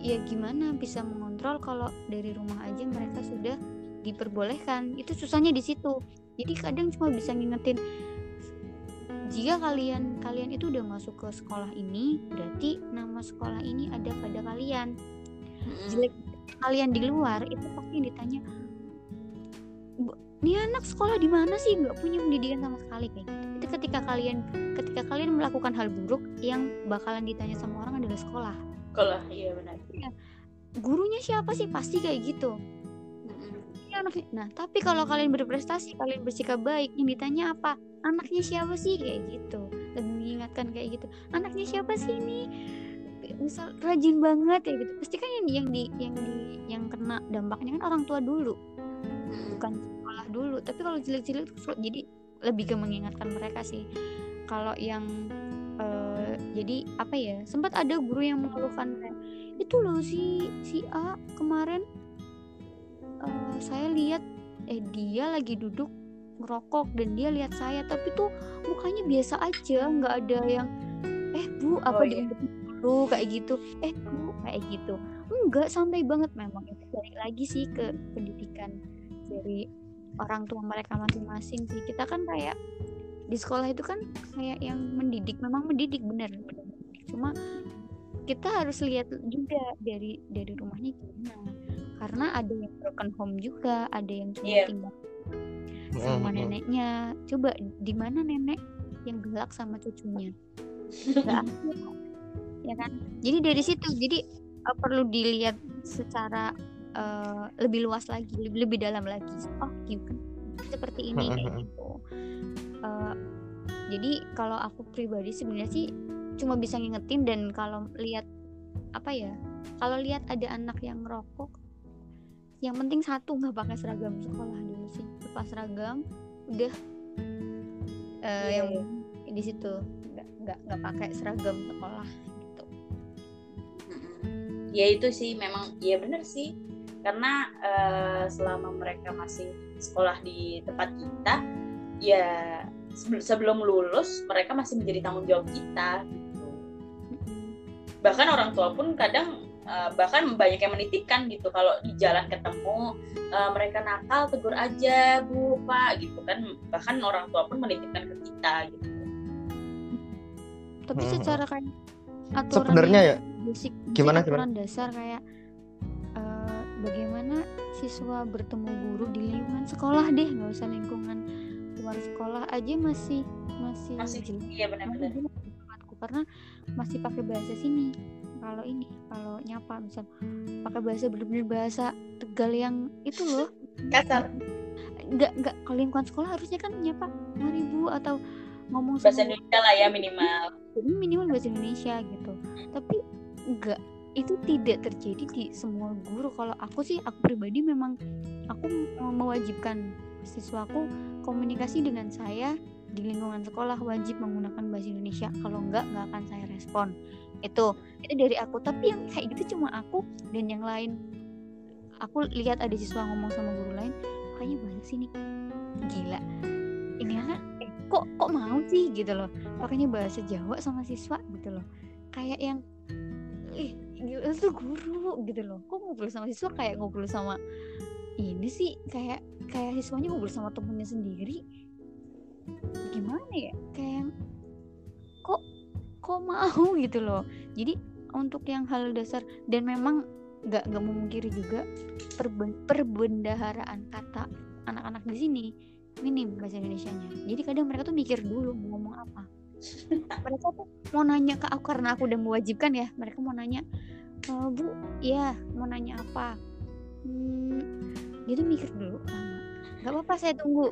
ya gimana bisa mengontrol kalau dari rumah aja mereka sudah diperbolehkan. Itu susahnya di situ. Jadi kadang cuma bisa ngingetin jika kalian kalian itu udah masuk ke sekolah ini berarti nama sekolah ini ada pada kalian. Jelek kalian di luar itu pasti yang ditanya "Bu, nih anak sekolah di mana sih? Nggak punya pendidikan sama sekali. Kayak gitu. Itu ketika kalian ketika kalian melakukan hal buruk yang bakalan ditanya sama orang adalah sekolah Kalau iya benar. gurunya siapa sih pasti kayak gitu anaknya. Nah, tapi kalau kalian berprestasi, kalian bersikap baik, yang ditanya apa? Anaknya siapa sih kayak gitu? Dan mengingatkan kayak gitu. Anaknya siapa sih ini? Misal rajin banget kayak gitu. Pasti kan yang yang di yang di yang kena dampaknya kan orang tua dulu, bukan sekolah dulu. Tapi kalau cilik-cilik so- jadi lebih ke mengingatkan mereka sih. Kalau yang eh, jadi apa ya? Sempat ada guru yang mengeluhkan itu loh si si A kemarin. Eh, saya lihat eh dia lagi duduk ngerokok dan dia lihat saya tapi tuh mukanya biasa aja nggak ada yang eh bu apa Oh, iya. dulu? kayak gitu. Eh bu kayak gitu. Enggak santai banget memang. Itu balik lagi sih ke pendidikan dari orang tua mereka masing-masing sih. Kita kan kayak di sekolah itu kan kayak yang mendidik memang mendidik bener mendidik. cuma kita harus lihat juga dari dari rumahnya gimana. Karena ada yang broken home juga ada yang cuma Iya. tinggal sama Mm-mm. neneknya. Coba di mana nenek yang galak sama cucunya? Nggak ya kan? Jadi dari situ jadi eh, perlu dilihat secara eh, lebih luas lagi lebih, lebih dalam lagi. Oh gitu seperti ini kayak gitu Eh, jadi kalau aku pribadi sebenarnya sih cuma bisa ngingetin dan kalau lihat apa ya kalau lihat ada anak yang ngerokok yang penting satu nggak pakai seragam sekolah dulu sih. Lepas seragam udah. Eh, Iya, yang iya. di situ nggak nggak nggak pakai seragam sekolah gitu. Ya itu sih memang ya benar sih. Karena eh, selama mereka masih sekolah di tempat kita ya sebel- sebelum lulus mereka masih menjadi tanggung jawab kita gitu. Bahkan orang tua pun kadang eh, bahkan banyak yang menitipkan gitu. Kalau di jalan ketemu eh, mereka nakal tegur aja bu pak gitu kan. Bahkan orang tua pun menitipkan ke kita gitu. Tapi Hmm. secara kayak aturan Sebenarnya ya, basic gimana, aturan dasar kayak eh, bagaimana siswa bertemu guru di lingkungan sekolah deh nggak usah lingkungan luar sekolah aja masih masih masih jelek iya benar-benar. Karena masih pakai bahasa sini. Kalau ini kalau nyapa misal pakai bahasa bener-bener bahasa tegal yang itu loh. Kasar. Nggak nggak kalau lingkungan sekolah harusnya kan nyapa mari bu atau ngomong bahasa sama Indonesia lah ya minimal. Jadi minimal bahasa Indonesia gitu. Tapi enggak itu tidak terjadi di semua guru. Kalau aku sih aku pribadi memang aku me- mewajibkan siswaku komunikasi dengan saya di lingkungan sekolah wajib menggunakan bahasa Indonesia. Kalau enggak nggak akan saya respon. Itu itu dari aku. Tapi yang kayak gitu cuma aku dan yang lain. Aku lihat ada siswa ngomong sama guru lain kayaknya bahasa sini gila. Ini anak eh, kok kok mau sih gitu loh. Makanya bahasa Jawa sama siswa gitu loh. Kayak yang ih gila tuh guru gitu loh. Kok ngobrol sama siswa kayak ngobrol sama ini sih kayak kayak siswanya ngobrol sama temennya sendiri? Gimana ya? Kayak kok kok mau gitu loh. Jadi untuk yang hal dasar dan memang nggak nggak memungkiri juga perben- perbendaharaan kata anak-anak di sini minim bahasa Indonesianya. Jadi kadang mereka tuh mikir dulu mau ngomong apa. Mereka tuh mau nanya ke aku karena aku udah mewajibkan ya. Mereka mau nanya "E, bu ya mau nanya apa? Hmm, dia tuh mikir dulu lama. Nggak apa-apa saya tunggu.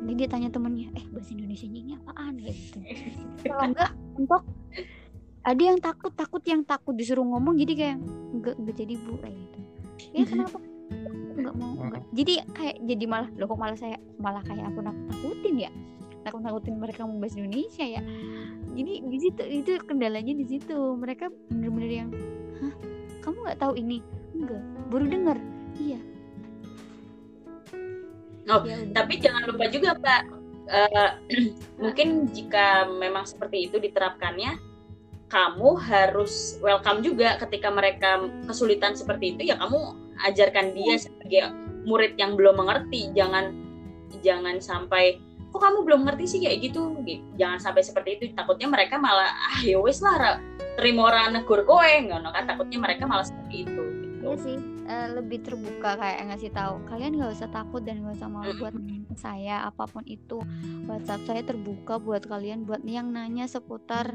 Nanti dia tanya temennya eh bahasa Indonesia ini apaan? Kayak gitu. Kalau enggak untuk ada yang takut takut yang takut disuruh ngomong jadi kayak enggak enggak jadi bu kayak gitu. Ya kenapa? Enggak mau enggak jadi kayak jadi malah loh kok malah saya malah kayak aku nakut nakutin ya? Nakut nakutin mereka mau bahasa Indonesia ya? Jadi di situ itu kendalanya di situ. Mereka bener-bener yang hah? Kamu nggak tahu ini? Enggak baru dengar iya Oh, Ya tapi jangan lupa juga Pak eh, mungkin jika memang seperti itu diterapkannya kamu harus welcome juga ketika mereka kesulitan seperti itu ya kamu ajarkan dia sebagai murid yang belum mengerti. Jangan jangan sampai kok kamu belum ngerti sih? Kayak gitu. Jangan sampai seperti itu. Takutnya mereka malah ah ya wis lah terima orang negur kowe. Ngono kan takutnya mereka malah seperti itu gitu. Iya sih eh, lebih terbuka kayak ngasih tahu kalian nggak usah takut dan nggak usah malu buat saya apa pun itu. WhatsApp saya terbuka buat kalian buat yang nanya seputar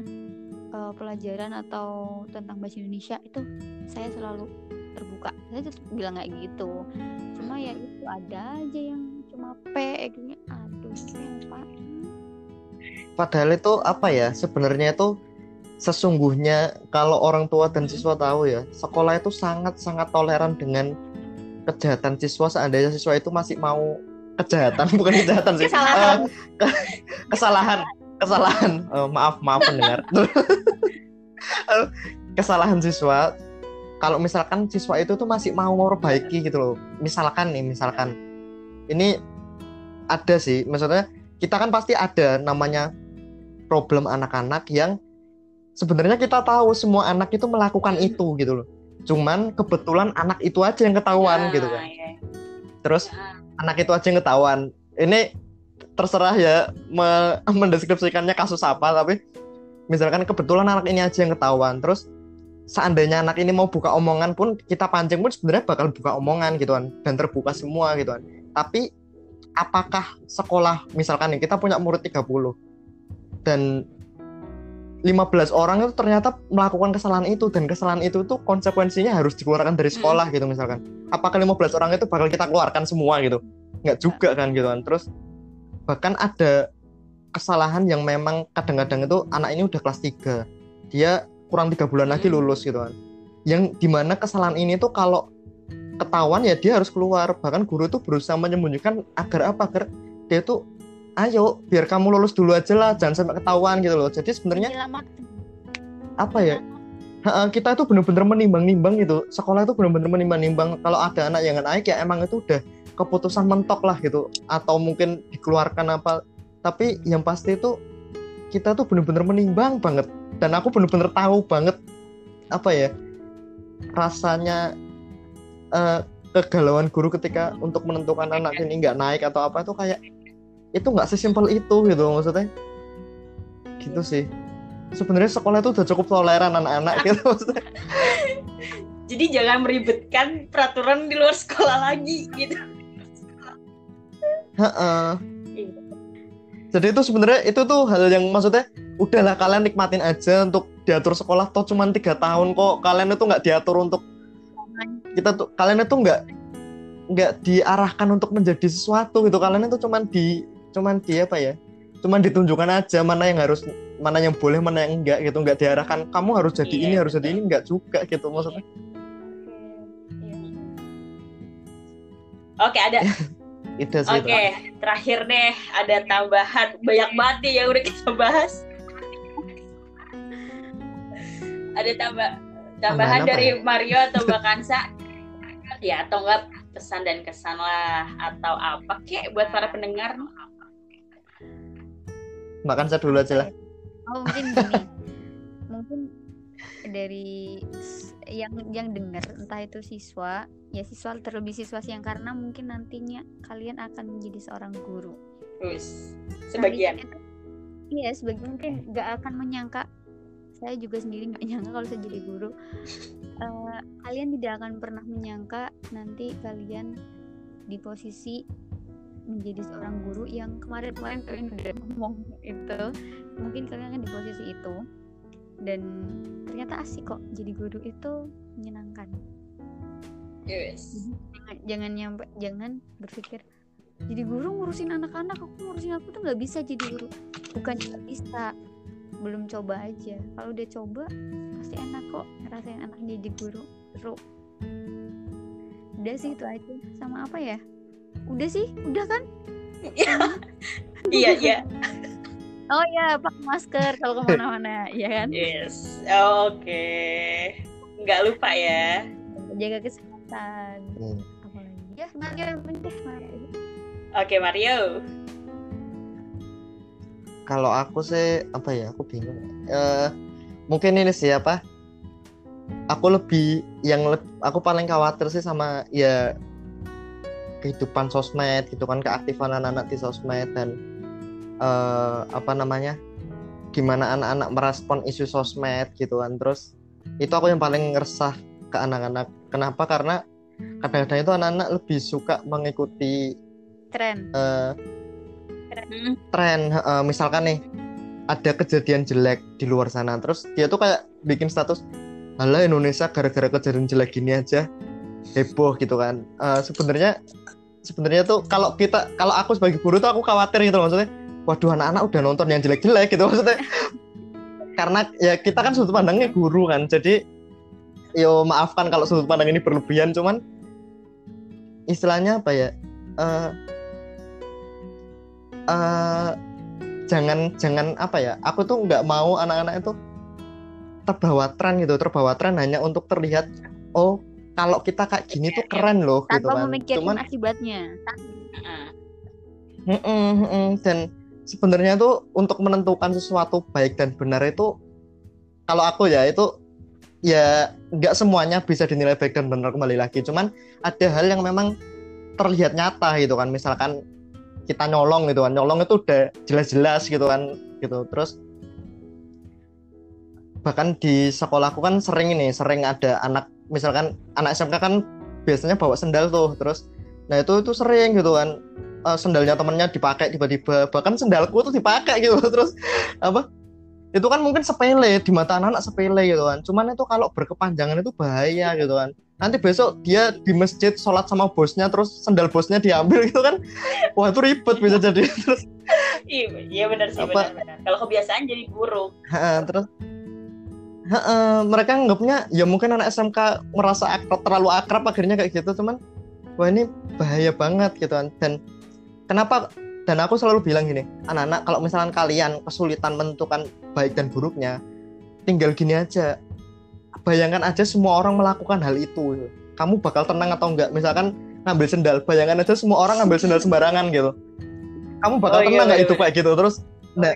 eh, pelajaran atau tentang bahasa Indonesia. Itu saya selalu terbuka. Saya tetap bilang kayak gitu. Cuma ya itu ada aja yang cuma P gini. Aduh apa padahal itu apa ya sebenarnya itu sesungguhnya kalau orang tua dan siswa tahu ya sekolah itu sangat sangat toleran dengan kejahatan siswa. Seandainya siswa itu masih mau kejahatan bukan kejahatan sih. Kesalahan. Eh, ke- kesalahan. Kesalahan. Eh, maaf maaf pendengar. Eh, kesalahan siswa. Kalau misalkan siswa itu tuh masih mau memperbaiki gitu loh. Misalkan nih misalkan. Ini ada sih. Maksudnya kita kan pasti ada namanya problem anak-anak yang sebenarnya kita tahu semua anak itu melakukan itu gitu loh. Cuman kebetulan anak itu aja yang ketahuan Nah, gitu kan. iya. terus Nah, anak itu aja yang ketahuan. Ini terserah ya me- mendeskripsikannya kasus apa tapi misalkan kebetulan anak ini aja yang ketahuan. Terus seandainya anak ini mau buka omongan pun kita pancing pun sebenarnya bakal buka omongan gitu kan. Dan terbuka semua gitu kan. Tapi apakah sekolah misalkan kita punya murid 30 dan 15 orang itu ternyata melakukan kesalahan itu dan kesalahan itu tuh konsekuensinya harus dikeluarkan dari sekolah gitu misalkan. Apakah 15 orang itu bakal kita keluarkan semua gitu? Nggak juga kan gitu kan. Terus bahkan ada kesalahan yang memang kadang-kadang itu anak ini udah kelas 3 dia kurang tiga bulan lagi Hmm. lulus gitu kan. Yang di mana kesalahan ini tuh kalau ketahuan ya dia harus keluar. Bahkan guru tuh berusaha menyembunyikan agar apa? Agar dia tuh ayo biar kamu lulus dulu aja lah jangan sampai ketahuan gitu loh. Jadi sebenarnya apa ya? Kita itu bener-bener menimbang-nimbang gitu. Sekolah itu bener-bener menimbang-nimbang. Kalau ada anak yang naik ya emang itu udah keputusan mentok lah gitu. Atau mungkin dikeluarkan apa. Tapi yang pasti itu kita tuh bener-bener menimbang banget. Dan aku bener-bener tahu banget apa ya rasanya eh, kegalauan guru ketika untuk menentukan anak ini nggak naik atau apa itu kayak itu nggak sesimpel itu gitu maksudnya. Gitu sih. Sebenarnya sekolah itu udah cukup toleran anak-anak gitu maksudnya. Jadi jangan meribetkan peraturan di luar sekolah lagi gitu. Heeh. Iya. Jadi itu sebenarnya itu tuh hal yang maksudnya udahlah kalian nikmatin aja untuk diatur sekolah toh cuma tiga tahun kok. Kalian itu nggak diatur untuk kita tuh kalian itu nggak nggak diarahkan untuk menjadi sesuatu gitu. Kalian itu cuman di cuman di apa ya cuman ditunjukkan aja mana yang harus mana yang boleh mana yang enggak gitu nggak diarahkan kamu harus jadi Iya, ini harus jadi ini enggak juga gitu maksudnya Iya. Oke ada. itu sih Oke itu. terakhir deh ada tambahan banyak banget nih yang udah kita bahas. Ada tambah tambahan dari ya? Mario atau Mbak Kansa? ya atau enggak pesan dan kesan lah atau apa kek buat para pendengar makan saya dulu aja lah Oh mungkin gini, mungkin dari yang yang dengar entah itu siswa, ya siswa terlebih siswa sih yang karena mungkin nantinya kalian akan menjadi seorang guru. Terus sebagian. Iya sebagian mungkin nggak akan menyangka. Saya juga sendiri nggak nyangka kalau saya jadi guru. Eh, kalian tidak akan pernah menyangka nanti kalian di posisi menjadi seorang guru yang kemarin-kemarin kalian udah ngomong itu mungkin kalian akan di posisi itu. Dan ternyata asik kok jadi guru itu menyenangkan. Yes. jangan, jangan nyampe jangan berpikir jadi guru ngurusin anak-anak aku ngurusin aku tuh nggak bisa jadi guru. Bukan nggak bisa. Belum coba aja. Kalau udah coba pasti enak kok ngerasain anak jadi guru. Seru. Udah sih itu aja. Sama apa ya udah sih udah kan Iya iya. oh ya pakai masker kalau ke mana-mana ya kan Yes. Oke. Nggak lupa ya. jaga kesehatan Hmm. apalagi ya Mario yang penting Mario Oke Mario. kalau aku sih apa ya aku bingung Eh mungkin ini sih apa aku lebih yang leb- aku paling khawatir sih sama ya kehidupan sosmed gitu kan keaktifan anak-anak di sosmed dan eh apa namanya gimana anak-anak merespon isu sosmed gitu kan. Terus itu aku yang paling ngeresah ke anak-anak. Kenapa? Karena kadang-kadang itu anak-anak lebih suka mengikuti tren. eh, Hmm. tren eh, misalkan nih ada kejadian jelek di luar sana. Terus dia tuh kayak bikin status Alah Indonesia gara-gara kejadian jelek gini aja heboh gitu kan. Eh, sebenarnya sebenarnya tuh kalau kita kalau aku sebagai guru tuh aku khawatir gitu loh, maksudnya waduh anak-anak udah nonton yang jelek-jelek gitu maksudnya. Karena ya kita kan sudut pandangnya guru kan jadi yo maafkan kalau sudut pandang ini berlebihan cuman istilahnya apa ya eh eh, jangan jangan apa ya aku tuh nggak mau anak-anak itu terbawa tren gitu terbawa tren hanya untuk terlihat oh kalau kita kayak gini tuh keren loh gitu tanpa kan. memikirkan cuman akibatnya. Heeh. Mm-mm, mm-mm. dan sebenarnya tuh untuk menentukan sesuatu baik dan benar itu kalau aku ya itu ya nggak semuanya bisa dinilai baik dan benar kembali lagi. Cuman ada hal yang memang terlihat nyata gitu kan. Misalkan kita nyolong gitu kan. Nyolong itu udah jelas-jelas gitu kan gitu. Terus bahkan di sekolahku kan sering ini sering ada anak misalkan anak SMK kan biasanya bawa sendal tuh terus nah itu itu sering gitu kan. Eh, sendalnya temennya dipakai tiba-tiba bahkan sendalku tuh dipakai gitu terus apa itu kan mungkin sepele di mata anak-anak sepele gitu kan. Cuman itu kalau berkepanjangan itu bahaya gitu kan. Nanti besok dia di masjid sholat sama bosnya terus sendal bosnya diambil gitu kan. Wah itu ribet bisa jadi terus. Iya, iya benar sih benar-benar. Kalau kebiasaan jadi buruk. ha, terus eh, mereka anggapnya ya mungkin anak SMK merasa akrab, terlalu akrab akhirnya kayak gitu cuman wah ini bahaya banget gitu kan. Dan kenapa dan aku selalu bilang gini anak-anak kalau misalkan kalian kesulitan menentukan baik dan buruknya tinggal gini aja. Bayangkan aja semua orang melakukan hal itu. Kamu bakal tenang atau enggak? Misalkan ngambil sendal bayangkan aja semua orang ngambil sendal sembarangan gitu. Kamu bakal Oh, iya, tenang nggak iya, itu iya. kayak gitu? Terus nah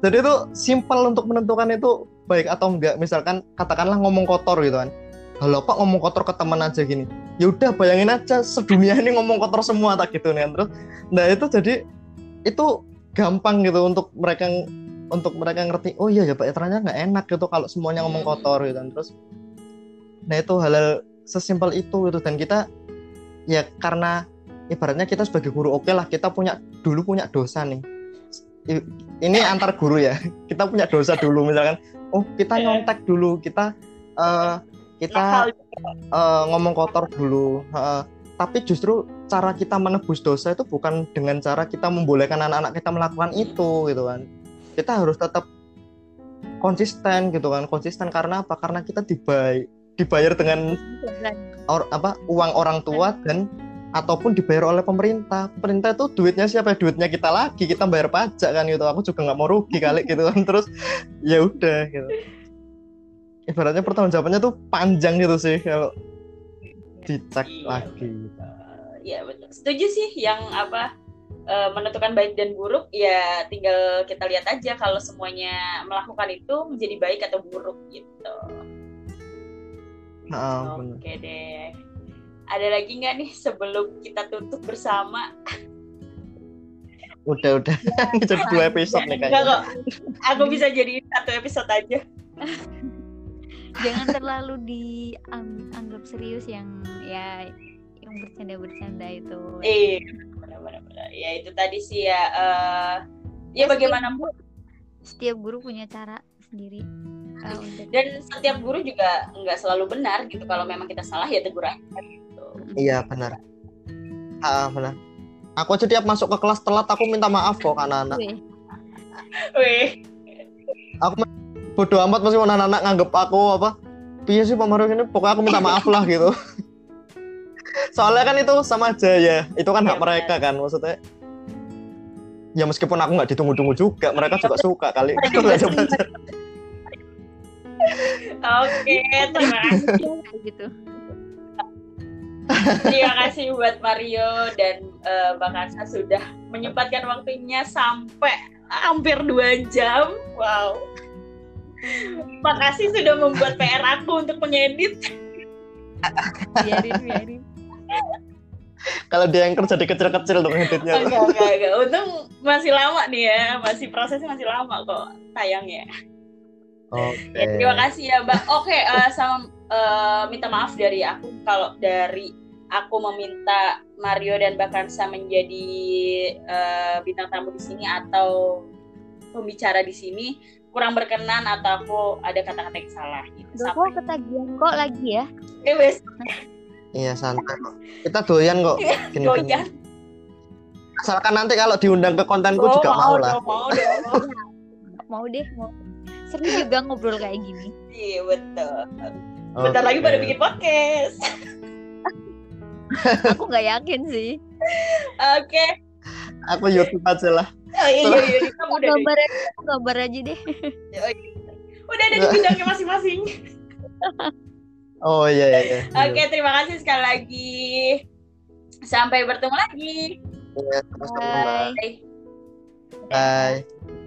jadi itu simpel untuk menentukan itu baik atau enggak misalkan katakanlah ngomong kotor gitu kan. Halo kok ngomong kotor ke teman aja gini. Ya udah bayangin aja sedunia ini ngomong kotor semua tak gitu nih kan. terus. Nah itu jadi itu gampang gitu untuk mereka untuk mereka ngerti oh iya ya pak ternyata nggak enak gitu kalau semuanya ngomong Hmm. kotor gitu kan terus. Nah itu hal-hal sesimpel itu gitu dan kita ya karena ibaratnya kita sebagai guru oke lah kita punya dulu punya dosa nih. Ini antar guru ya. Kita punya dosa dulu misalkan oh kita Ya. nyontek dulu. Kita eh, kita eh, ngomong kotor dulu. Heeh. tapi justru cara kita menebus dosa itu bukan dengan cara kita membolehkan anak-anak kita melakukan itu gitu kan. Kita harus tetap konsisten gitu kan. Konsisten karena apa? Karena kita dibayar dibayar dengan or, apa uang orang tua dan ataupun dibayar oleh pemerintah pemerintah itu duitnya siapa duitnya kita lagi kita bayar pajak kan gitu aku juga nggak mau rugi kali gitu kan terus ya udah gitu ibaratnya pertanggungjawabannya tuh panjang gitu sih kalau dicek Iya, lagi Iya betul. Setuju sih yang apa eh, menentukan baik dan buruk ya tinggal kita lihat aja kalau semuanya melakukan itu menjadi baik atau buruk gitu. Nah, bener. Oke deh. Ada lagi nggak nih sebelum kita tutup bersama? udah udah ini jadi dua episode nih Enggak kayaknya kok. Aku bisa jadi satu episode aja. jangan terlalu dianggap serius yang ya yang bercanda-bercanda itu Eh, benar-benar. Ya itu tadi sih ya. eh, ya bagaimanapun setiap guru punya cara sendiri uh, untuk dan setiap guru juga nggak selalu benar gitu. Kalau memang kita salah ya tegur aja. Iya benar. Ah benar. Aku aja tiap masuk ke kelas telat aku minta maaf kok anak-anak. Weh, Wih, bodoh amat masih anak-anak nganggep aku apa? Piye sih Pak Mario ini? Pokoknya aku minta maaf lah gitu. Soalnya kan itu sama aja ya. Itu kan hak Iya, mereka kan maksudnya. Ya meskipun aku nggak ditunggu-tunggu juga mereka juga suka kali. Itu. Oke, terima kasih. gitu Terima kasih buat Mario dan eh, Bang Asa sudah menyempatkan waktunya sampai hampir dua jam. Wow. Makasih sudah membuat PR aku untuk mengedit. biarin biarin kalau dia yang kerja di kecil-kecil dong editnya Enggak, enggak, enggak. Untung masih lama nih ya, masih prosesnya masih lama kok tayangnya. oke Ya, terima kasih ya, Mbak. Oke, eh, sama eh, minta maaf dari aku kalau dari aku meminta Mario dan Bakansa menjadi eh, bintang tamu di sini atau pembicara di sini kurang berkenan atau aku ada kata-kata yang salah gitu. Duh, kok ketagihan kok lagi ya? Eh, wes, Iya santai kok. Kita doyan kok. Gini-gini. doyan. Asalkan nanti kalau diundang ke kontenku Oh, juga mau lah. dong, mau dong. Mau deh, mau. Seru juga ngobrol kayak gini. Iya betul. Bentar lagi pada bikin podcast. Aku nggak yakin sih. Oke. Aku YouTube aja lah. Oh, iya, iya, iya. Kamu udah, Gambar aja, gambar aja deh. oh, iya. udah ada di bidangnya masing-masing. Oh iya iya. iya. Oke, terima kasih sekali lagi. Sampai bertemu lagi. Iya, sama-sama. Bye. Bye. Bye.